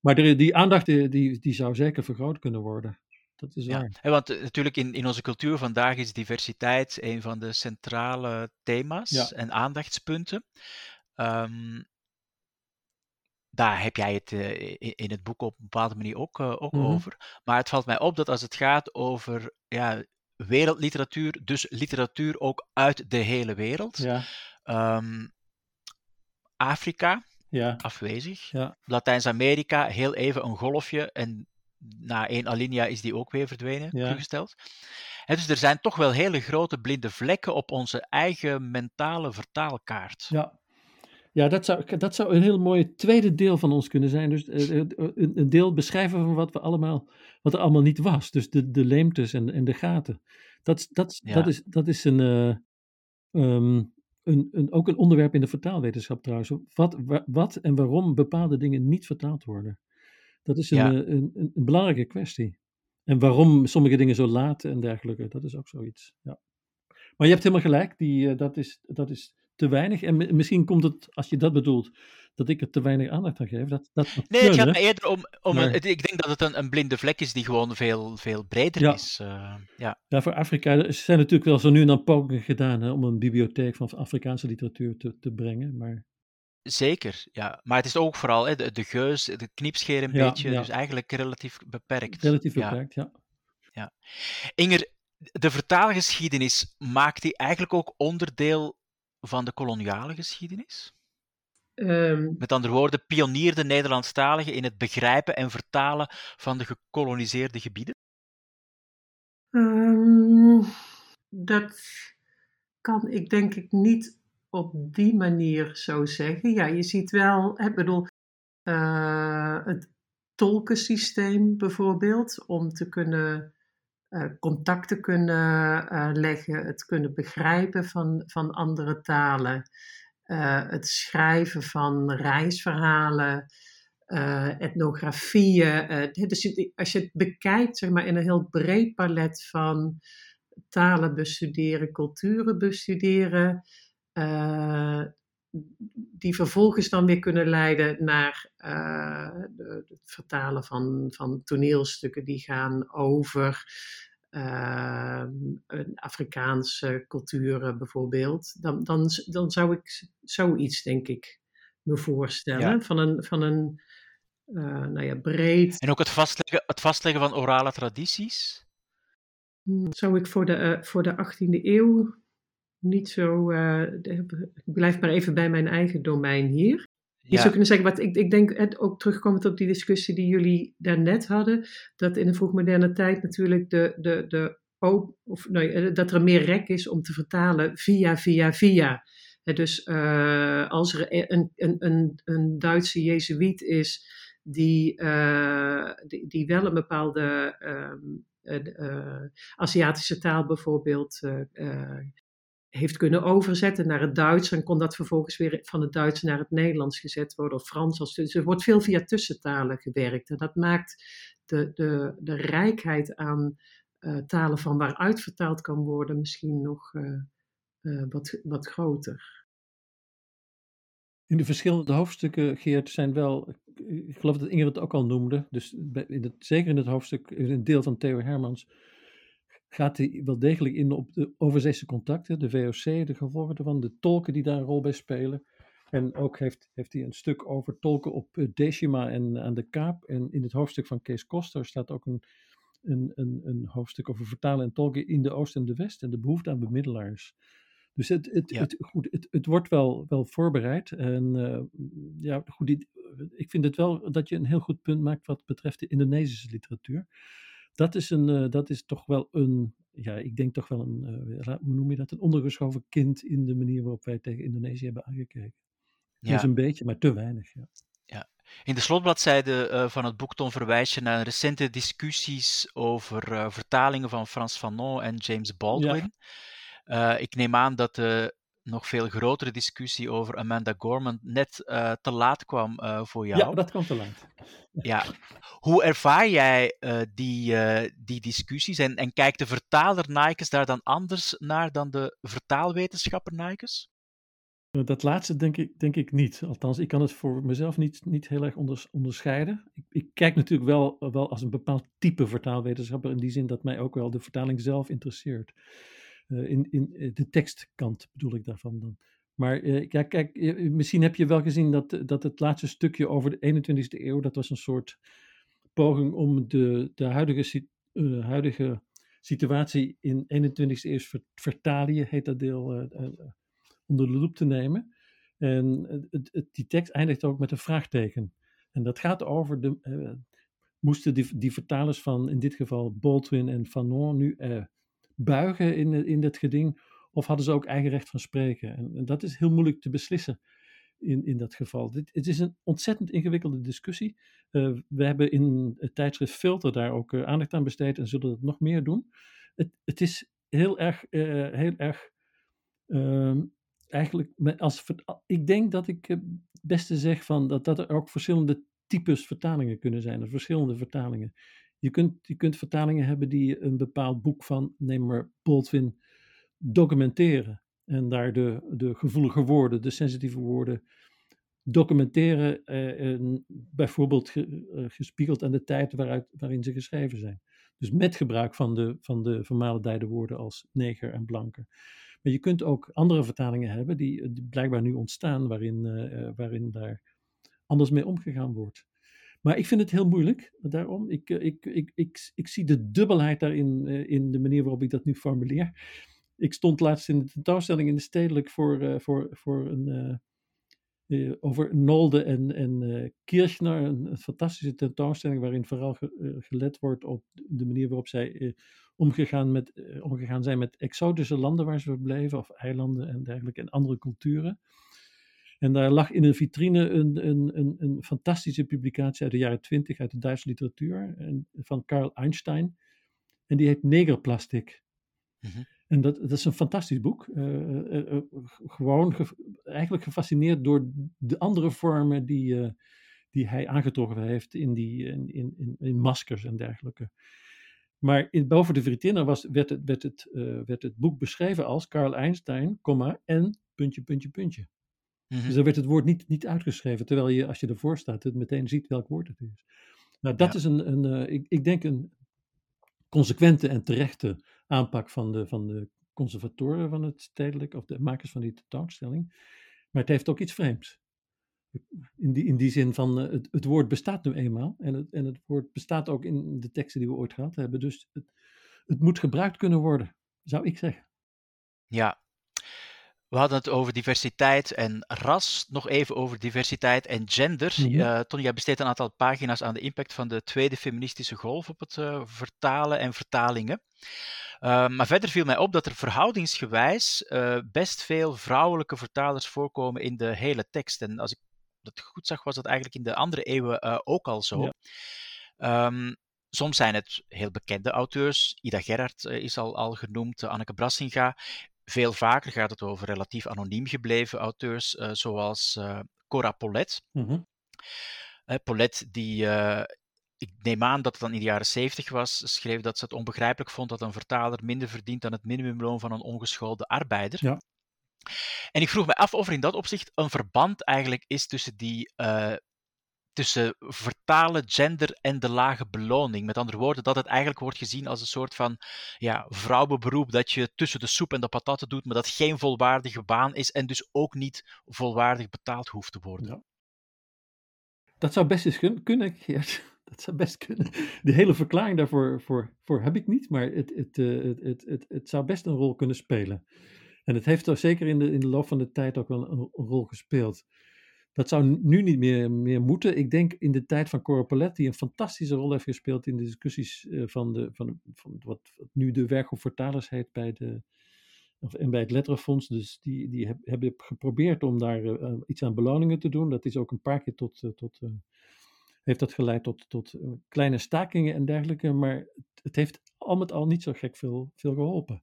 Maar die aandacht die, die, die zou zeker vergroot kunnen worden. Dat is waar. Ja. Want natuurlijk in, in onze cultuur vandaag is diversiteit een van de centrale thema's en aandachtspunten. Um, daar heb jij het uh, in het boek op een bepaalde manier ook, uh, ook mm-hmm. over. Maar het valt mij op dat als het gaat over ja, wereldliteratuur, dus literatuur ook uit de hele wereld. Ja. Um, Afrika, ja. afwezig. Ja. Latijns-Amerika, heel even een golfje. En na één alinea is die ook weer verdwenen, ja. En dus er zijn toch wel hele grote blinde vlekken op onze eigen mentale vertaalkaart. Ja, ja, dat zou, dat zou een heel mooi tweede deel van ons kunnen zijn. Dus uh, een, een, deel beschrijven van wat, we allemaal, wat er allemaal niet was. Dus de, de leemtes en, en de gaten. Dat, dat, dat, is, dat is een, uh, um, een, een, ook een onderwerp in de vertaalwetenschap trouwens. Wat, wat en waarom bepaalde dingen niet vertaald worden. Dat is een, een, een, een, belangrijke kwestie. En waarom sommige dingen zo laat en dergelijke, dat is ook zoiets. Ja. Maar je hebt helemaal gelijk, die, dat, is, dat is te weinig. En misschien komt het, als je dat bedoelt, dat ik er te weinig aandacht aan geef. Dat, dat nee, het gaat me eerder om. om een, ik denk dat het een, een, blinde vlek is die gewoon veel, veel breder is. Uh, ja. ja, voor Afrika zijn natuurlijk wel zo nu en dan pogingen gedaan hè, om een bibliotheek van Afrikaanse literatuur te, te brengen. Maar... Zeker, ja. Maar het is ook vooral hè, de, de geus, de knipscheer een beetje, dus eigenlijk relatief beperkt. Relatief beperkt, ja. ja. Inger, de vertaalgeschiedenis maakt die eigenlijk ook onderdeel van de koloniale geschiedenis? Um, Met andere woorden, pionierde Nederlandstaligen in het begrijpen en vertalen van de gekoloniseerde gebieden? Um, dat kan ik denk ik niet op die manier zo zeggen. Ja, je ziet wel, ik bedoel, uh, het tolkensysteem bijvoorbeeld, om te kunnen uh, contacten kunnen uh, leggen, het kunnen begrijpen van, van andere talen, het schrijven van reisverhalen, etnografieën. dus als je het bekijkt zeg maar, in een heel breed palet van talen bestuderen, culturen bestuderen, die vervolgens dan weer kunnen leiden naar het vertalen van, van toneelstukken die gaan over uh, een Afrikaanse cultuur bijvoorbeeld. Dan, dan, dan zou ik zoiets, denk ik, me voorstellen. Van een, van een uh, nou ja, breed. En ook het vastleggen, het vastleggen van orale tradities? Hmm, zou ik voor de, voor de 18e eeuw niet zo. Uh, ik blijf maar even bij mijn eigen domein hier. Je zou kunnen zeggen, wat ik, ik denk, ook terugkomend op die discussie die jullie daarnet hadden, dat in de vroegmoderne tijd natuurlijk de, de, de of, nee, dat er meer rek is om te vertalen via, via, via. dus uh, als er een, een, een, een Duitse Jezuïet is die, uh, die, die, wel een bepaalde uh, Aziatische taal bijvoorbeeld heeft kunnen overzetten naar het Duits en kon dat vervolgens weer van het Duits naar het Nederlands gezet worden of Frans. Als, dus er wordt veel via tussentalen gewerkt en dat maakt de, de, de rijkheid aan uh, talen van waaruit vertaald kan worden misschien nog uh, uh, wat, wat groter. In de verschillende hoofdstukken, Geert, zijn wel, ik geloof dat Ingrid het ook al noemde, dus in het, zeker in het hoofdstuk, in een deel van Theo Hermans, gaat hij wel degelijk in op de overzeese contacten, de VOC, de gevolgen ervan, de tolken die daar een rol bij spelen. En ook heeft, heeft hij een stuk over tolken op eh, Decima en aan de Kaap. En in het hoofdstuk van Kees Koster staat ook een, een, een, een hoofdstuk over vertalen en tolken in de Oost en de West en de behoefte aan bemiddelaars. Dus het, het, het, goed, het, het wordt wel, wel voorbereid. En uh, ja, goed, ik vind het wel dat je een heel goed punt maakt wat betreft de Indonesische literatuur dat is, een, uh, dat is toch wel een, ja, ik denk toch wel een, uh, hoe noem je dat, een ondergeschoven kind in de manier waarop wij tegen Indonesië hebben aangekeken. Ja. Dus een beetje, maar te weinig. Ja. ja. In de slotbladzijde uh, van het boek Ton verwijs je naar recente discussies over vertalingen van Frans Fanon en James Baldwin. Ja. ik neem aan dat de nog veel grotere discussie over Amanda Gorman net uh, te laat kwam uh, voor jou. Ja, dat kwam te laat. Ja. Hoe ervaar jij uh, die, die discussies en, en kijkt de vertaler Nikes daar dan anders naar dan de vertaalwetenschapper Nikes? Dat laatste denk ik, denk ik niet. Althans, ik kan het voor mezelf niet, niet heel erg onderscheiden. Ik, ik, kijk natuurlijk wel, wel als een bepaald type vertaalwetenschapper, in die zin dat mij ook wel de vertaling zelf interesseert. Uh, in, in de tekstkant bedoel ik daarvan dan. Maar uh, ja, kijk, misschien heb je wel gezien dat, dat het laatste stukje over de 21ste eeuw, dat was een soort poging om de, de huidige, huidige situatie in 21ste eeuw vertalen, heet dat deel, onder de loep te nemen. En het, het, die tekst eindigt ook met een vraagteken. En dat gaat over de. Moesten die, die vertalers van in dit geval Baldwin en Fanon nu buigen in, in dit geding? Of hadden ze ook eigen recht van spreken? En, dat is heel moeilijk te beslissen in, in dat geval. Dit, het is een ontzettend ingewikkelde discussie. Uh, we hebben in het tijdschrift Filter daar ook aandacht aan besteed en zullen dat nog meer doen. Het, het is heel erg, heel erg ehm, eigenlijk, als, ik denk dat ik het beste zeg van dat, dat er ook verschillende types vertalingen kunnen zijn, of verschillende vertalingen. Je kunt, je kunt vertalingen hebben die een bepaald boek van, neem maar Baldwin, documenteren. En daar de, de gevoelige woorden, de sensitieve woorden, documenteren, eh, bijvoorbeeld eh, gespiegeld aan de tijd waaruit, waarin ze geschreven zijn. Dus met gebruik van de, van de vermalendijde woorden als neger en blanke. Maar je kunt ook andere vertalingen hebben die, blijkbaar nu ontstaan, waarin, uh, waarin daar anders mee omgegaan wordt. Maar ik vind het heel moeilijk, daarom. Ik, eh, ik, ik, ik, ik, zie de dubbelheid daarin in de manier waarop ik dat nu formuleer. Ik stond laatst in de tentoonstelling in de Stedelijk voor, voor, voor een, over Nolde en, en Kirchner, een, fantastische tentoonstelling waarin vooral gelet wordt op de manier waarop zij omgegaan, met, omgegaan zijn met exotische landen waar ze verbleven, of eilanden en dergelijke, en andere culturen. En daar lag in een vitrine een, een, een, een fantastische publicatie uit de jaren twintig uit de Duitse literatuur en, van Karl Einstein. En die heet Negerplastic. Mm En dat, dat is een fantastisch boek. Uh, uh, gewoon eigenlijk gefascineerd door de andere vormen die, die hij aangetroffen heeft in, die, in, in, in maskers en dergelijke. Maar in, boven de Vritinne was, werd, het, werd, het, werd het boek beschreven als Carl Einstein, comma, en puntje, puntje, puntje. Mm Dus dan werd het woord niet, niet uitgeschreven, terwijl je als je ervoor staat het meteen ziet welk woord het is. Nou, dat is een, een uh, ik, ik denk een consequente en terechte aanpak van de, van de conservatoren van het stedelijk, of de makers van die tentoonstelling. Maar het heeft ook iets vreemds. In die, in die zin van uh, het, het woord bestaat nu eenmaal. En het, en het woord bestaat ook in de teksten die we ooit gehad hebben. Dus het, het moet gebruikt kunnen worden, zou ik zeggen. Ja, we hadden het over diversiteit en ras, nog even over diversiteit en gender. Mm -hmm. uh, jij besteedt een aantal pagina's aan de impact van de tweede feministische golf op het uh, vertalen en vertalingen. Uh, maar verder viel mij op dat er verhoudingsgewijs best veel vrouwelijke vertalers voorkomen in de hele tekst. En als ik dat goed zag, was dat eigenlijk in de andere eeuwen ook al zo. Ja. Um, soms zijn het heel bekende auteurs. Ida Gerhard is al, al genoemd, Anneke Brassinga. Veel vaker gaat het over relatief anoniem gebleven auteurs, zoals Cora Polet. Mm -hmm. Polet, die ik neem aan dat het dan in de jaren 70 was, schreef dat ze het onbegrijpelijk vond dat een vertaler minder verdient dan het minimumloon van een ongeschoolde arbeider. Ja. En ik vroeg me af of er in dat opzicht een verband eigenlijk is tussen die tussen vertalen, gender en de lage beloning. Met andere woorden, dat het eigenlijk wordt gezien als een soort van ja, vrouwenberoep dat je tussen de soep en de patatten doet, maar dat geen volwaardige baan is en dus ook niet volwaardig betaald hoeft te worden. Dat zou best eens kunnen, Geert. <laughs> Dat zou best kunnen. De hele verklaring daarvoor voor, voor heb ik niet, maar het, het, het, het, het, het zou best een rol kunnen spelen. En het heeft er zeker in de, in de loop van de tijd ook wel een rol gespeeld. Dat zou nu niet meer, meer moeten. Ik denk in de tijd van Cora die een fantastische rol heeft gespeeld in de discussies uh, van, de, van, van wat, nu de werkgroep vertalers heet bij de, en bij het Letterenfonds. Dus die, die heb, hebben geprobeerd om daar uh, iets aan beloningen te doen. Dat is ook een paar keer tot, tot heeft dat geleid tot, tot kleine stakingen en dergelijke. Maar het heeft al met al niet zo gek veel, veel geholpen.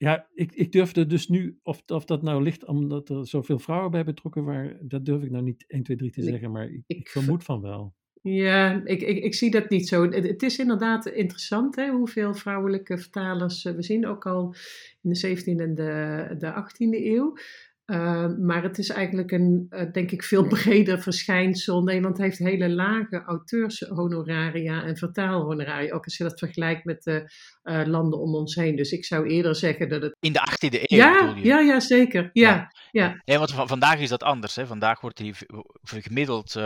Ja, ik, ik durfde dus nu, of, of dat nou ligt omdat er zoveel vrouwen bij betrokken waren, dat durf ik nou niet 1, 2, 3 te zeggen, maar ik, ik vermoed van wel. Ja, ik, ik, ik zie dat niet zo. Het, het is inderdaad interessant hè, hoeveel vrouwelijke vertalers we zien, ook al in de 17e en de, de 18e eeuw. Uh, maar het is eigenlijk een, uh, denk ik, veel <laughs> breder verschijnsel. Nederland heeft hele lage auteurshonoraria en vertaalhonoraria. Ook als je dat vergelijkt met de uh, landen om ons heen. Dus ik zou eerder zeggen dat het. In de 18e eeuw. Ja, ja, ja, zeker. Ja, ja. ja. ja want vandaag is dat anders. Hè. Vandaag wordt er gemiddeld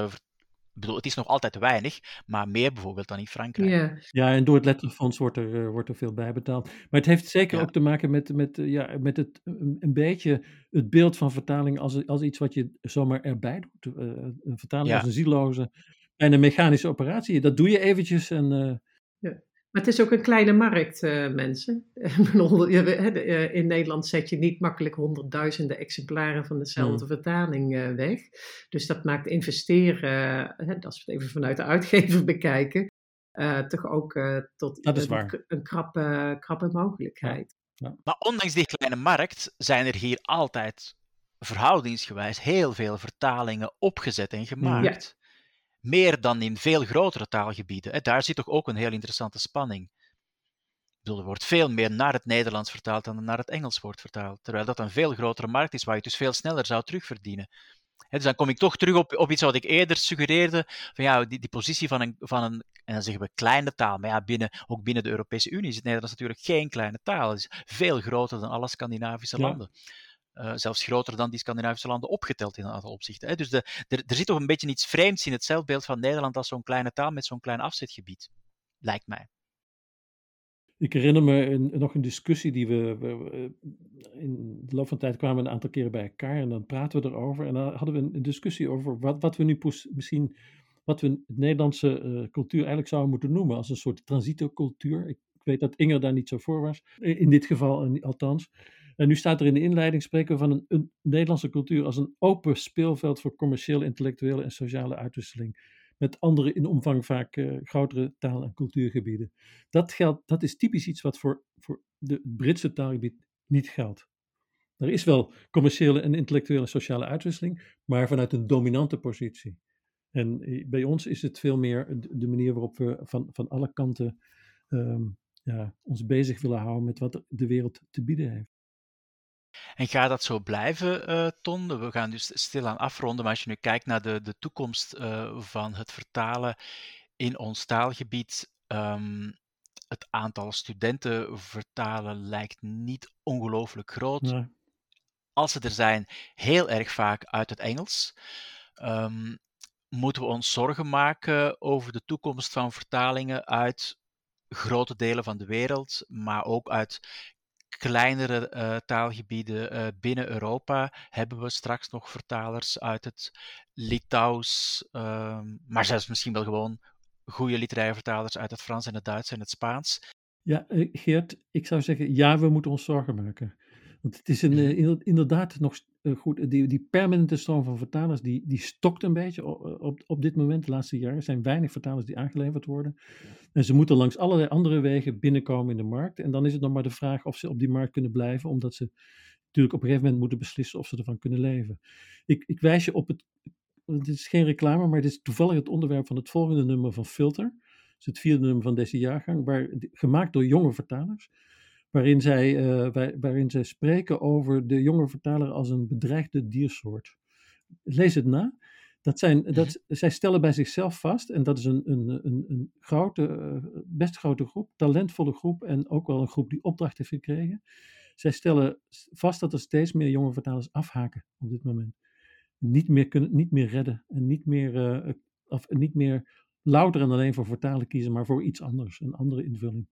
ik bedoel, het is nog altijd weinig, maar meer bijvoorbeeld dan in Frankrijk. Ja, ja en door het letterfonds wordt er, uh, wordt er veel bijbetaald. Maar het heeft zeker ja. ook te maken met, met, uh, ja, met het, een, een, beetje het beeld van vertaling als, als iets wat je zomaar erbij doet. Uh, een vertaling ja. als een zieloze en een mechanische operatie. Dat doe je eventjes en... ja. Maar het is ook een kleine markt, uh, mensen. <laughs> In Nederland zet je niet makkelijk honderdduizenden exemplaren van dezelfde hmm. vertaling uh, weg. Dus dat maakt investeren, uh, als we het even vanuit de uitgever <laughs> bekijken, toch ook tot een, een, krappe, krappe mogelijkheid. Ja. Ja. Maar ondanks die kleine markt zijn er hier altijd verhoudingsgewijs heel veel vertalingen opgezet en gemaakt meer dan in veel grotere taalgebieden. Daar zit toch ook een heel interessante spanning. er wordt veel meer naar het Nederlands vertaald dan naar het Engels wordt vertaald. Terwijl dat een veel grotere markt is waar je dus veel sneller zou terugverdienen. dus dan kom ik toch terug op, op iets wat ik eerder suggereerde. Van ja, die, die positie van een, van een, en dan zeggen we kleine taal. Maar ja, binnen, ook binnen de Europese Unie is het Nederlands natuurlijk geen kleine taal. Het is veel groter dan alle Scandinavische landen. Uh, zelfs groter dan die Scandinavische landen opgeteld in een aantal opzichten. Hè. Dus de, er, zit toch een beetje iets vreemds in het zelfbeeld van Nederland als zo'n kleine taal met zo'n klein afzetgebied, lijkt mij. Ik herinner me nog een discussie die we, in de loop van de tijd kwamen een aantal keren bij elkaar en dan praten we erover en dan hadden we een, discussie over wat, wat we nu misschien, wat we de Nederlandse uh, cultuur eigenlijk zouden moeten noemen als een soort transitocultuur. Ik, ik weet dat Inger daar niet zo voor was, in dit geval althans. En nu staat er in de inleiding spreken we van een, Nederlandse cultuur als een open speelveld voor commerciële, intellectuele en sociale uitwisseling. Met andere in omvang vaak uh, grotere taal- en cultuurgebieden. Dat, geldt, dat is typisch iets wat voor, voor de Britse taalgebied niet geldt. Er is wel commerciële en intellectuele en sociale uitwisseling, maar vanuit een dominante positie. En eh, bij ons is het veel meer de manier waarop we van, van alle kanten um, ja, ons bezig willen houden met wat de wereld te bieden heeft. En gaat dat zo blijven, uh, Ton? We gaan dus stilaan afronden, maar als je nu kijkt naar de, de toekomst uh, van het vertalen in ons taalgebied, um, het aantal studenten vertalen lijkt niet ongelooflijk groot. Nee. Als ze er zijn, heel erg vaak uit het Engels. Um, moeten we ons zorgen maken over de toekomst van vertalingen uit grote delen van de wereld, maar ook uit kleinere uh, taalgebieden uh, binnen Europa hebben we straks nog vertalers uit het Litouws, uh, maar zelfs misschien wel gewoon goede literaire vertalers uit het Frans en het Duits en het Spaans. Ja, eh, Geert, ik zou zeggen, ja, we moeten ons zorgen maken. Want het is een, mhm. inderdaad nog goed, die, die permanente stroom van vertalers, die, die stokt een beetje op, op, op dit moment, de laatste jaren. Er zijn weinig vertalers die aangeleverd worden. En ze moeten langs allerlei andere wegen binnenkomen in de markt. En dan is het nog maar de vraag of ze op die markt kunnen blijven, omdat ze natuurlijk op een gegeven moment moeten beslissen of ze ervan kunnen leven. Ik, ik wijs je op het, het is geen reclame, maar het is toevallig het onderwerp van het volgende nummer van Filter. Het is het vierde nummer van deze jaargang, waar, gemaakt door jonge vertalers. Waarin zij, waar, waarin zij spreken over de jonge vertaler als een bedreigde diersoort. Lees het na. Dat zijn, mhm. dat, zij stellen bij zichzelf vast, en dat is een, een, een, een grote, eh, best grote groep, talentvolle groep en ook wel een groep die opdracht heeft gekregen. Zij stellen vast dat er steeds meer jonge vertalers afhaken op dit moment. Niet meer, kunnen, niet meer redden en niet meer, uh, of niet meer louter en alleen voor vertalen kiezen, maar voor iets anders, een andere invulling.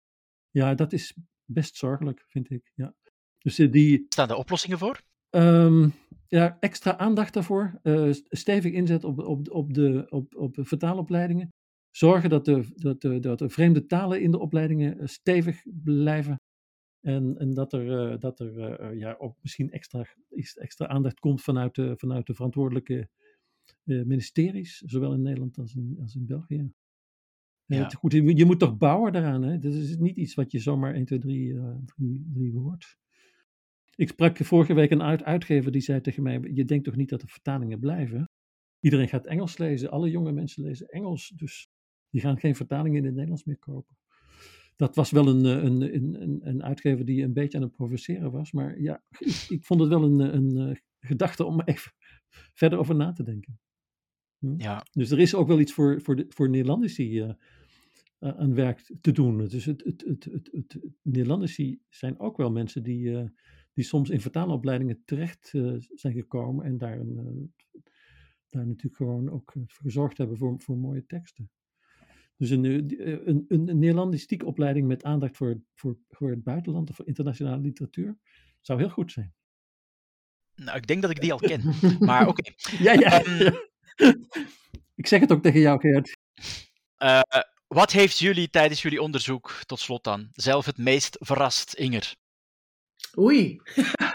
Ja, dat is best zorgelijk, vind ik. Ja. Dus eh, die... Staan er oplossingen voor? Um, ja, extra aandacht daarvoor. Uh, stevig inzet op, op, op, de, op, op vertaalopleidingen. Zorgen dat de, dat, de, dat de vreemde talen in de opleidingen eh, stevig blijven. En, en dat er, uh, dat er uh, ja, ook misschien extra, extra aandacht komt vanuit de, vanuit de verantwoordelijke ministeries, zowel in Nederland als in, als in België. Ja. goed, je, je, moet toch bouwen daaraan. Hè? Dat is niet iets wat je zomaar 1, 2, 3, 3, 3 hoort. Ik sprak vorige week een uit uitgever die zei tegen mij: Je denkt toch niet dat de vertalingen blijven? Iedereen gaat Engels lezen, alle jonge mensen lezen Engels, dus die gaan geen vertalingen in het Nederlands meer kopen. Dat was wel een, een, een, een uitgever die een beetje aan het provoceren was, maar ja, ik, ik vond het wel een, een, gedachte om <laughs> even verder over na te denken. Hm? Ja. Dus er is ook wel iets voor, voor, de, voor Nederlandici uh, aan werk te doen. Dus het, het, het, het, het, Nederlandici zijn ook wel mensen die, uh, die soms in vertaalopleidingen terecht uh, zijn gekomen en daar, een, daar natuurlijk gewoon ook voor gezorgd hebben voor, voor mooie teksten. Dus een, een, een, Nederlandistieke opleiding met aandacht voor, voor, voor het buitenland of voor internationale literatuur zou heel goed zijn. Nou, ik denk dat ik die al ken. <laughs> Maar oké. Okay. Ja, ja. Um, <laughs> ik zeg het ook tegen jou, Geert. Uh, wat heeft jullie tijdens jullie onderzoek, tot slot dan, zelf het meest verrast, Inger? Oei.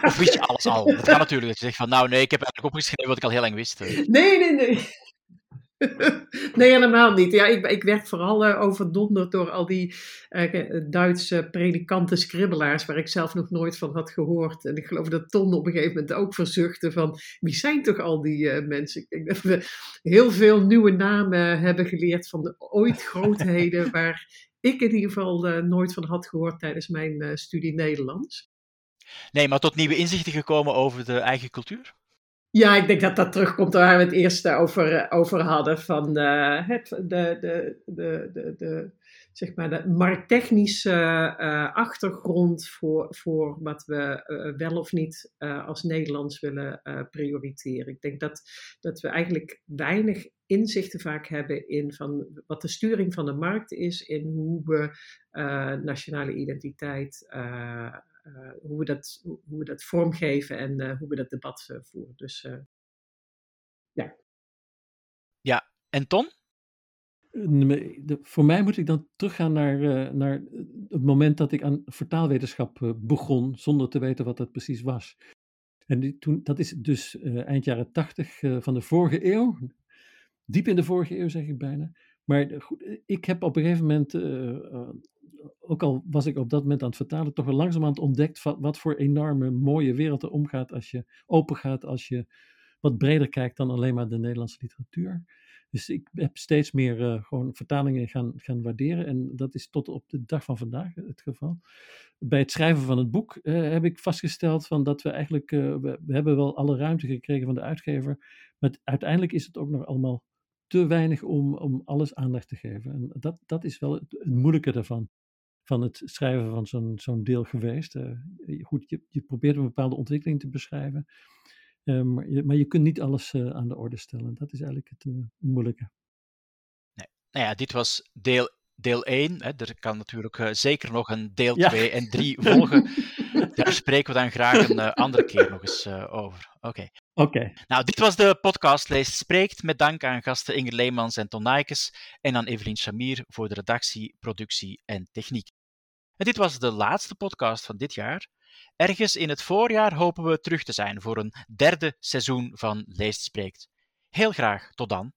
Of wist je alles al? <laughs> Dat kan natuurlijk. Dat je zegt van, nou nee, ik heb eigenlijk opgeschreven wat ik al heel lang wist. Nee, nee, nee. <laughs> nee, helemaal niet. Ja, ik, ik werd vooral uh, overdonderd door al die uh, Duitse predikanten, skribbelaars, waar ik zelf nog nooit van had gehoord. En ik geloof dat Ton op een gegeven moment ook verzuchtte van, wie zijn toch al die uh, mensen? Ik denk dat we heel veel nieuwe namen hebben geleerd van de ooit grootheden, <laughs> waar ik in ieder geval nooit van had gehoord tijdens mijn studie Nederlands. Nee, maar tot nieuwe inzichten gekomen over de eigen cultuur? Ja, ik denk dat dat terugkomt waar we het eerst over, over hadden. Van uh, het, de, de, de, de, de, zeg maar de markttechnische uh, achtergrond voor, voor wat we wel of niet als Nederlands willen prioriteren. Ik denk dat, dat we eigenlijk weinig inzichten vaak hebben in van wat de sturing van de markt is, in hoe we nationale identiteit hoe, we dat, hoe we dat vormgeven en uh, hoe we dat debat uh, voeren. Dus ja. Ja, en Ton? De, voor mij moet ik dan teruggaan naar, naar het moment dat ik aan vertaalwetenschap begon, zonder te weten wat dat precies was. En die, toen, dat is dus eind jaren tachtig van de vorige eeuw. Diep in de vorige eeuw zeg ik bijna. Maar goed, ik heb op een gegeven moment ook al was ik op dat moment aan het vertalen, toch wel langzamerhand ontdekt wat, wat voor enorme mooie wereld er omgaat als je open gaat, als je wat breder kijkt dan alleen maar de Nederlandse literatuur. Dus ik heb steeds meer uh, gewoon vertalingen gaan, gaan waarderen en dat is tot op de dag van vandaag het geval. Bij het schrijven van het boek uh, heb ik vastgesteld van dat we eigenlijk, we, we, hebben wel alle ruimte gekregen van de uitgever, maar uiteindelijk is het ook nog allemaal te weinig om, om alles aandacht te geven. En dat, dat is wel het, moeilijke daarvan van het schrijven van zo'n zo'n deel geweest. Uh, goed, je, je probeert een bepaalde ontwikkeling te beschrijven, uh, maar, je, maar je kunt niet alles uh, aan de orde stellen. Dat is eigenlijk het moeilijke. Nee. Nou ja, dit was deel, deel 1. Hè. Er kan natuurlijk zeker nog een deel 2 ja. en 3 <laughs> volgen. Daar spreken we dan graag een andere keer nog eens over. Oké. Okay. Oké. Okay. Nou, dit was de podcast Leest Spreekt, met dank aan gasten Inger Leemans en Ton Nijkes en aan Evelien Chamir voor de redactie, productie en techniek. En dit was de laatste podcast van dit jaar. Ergens in het voorjaar hopen we terug te zijn voor een derde seizoen van Leest Spreekt. Heel graag tot dan.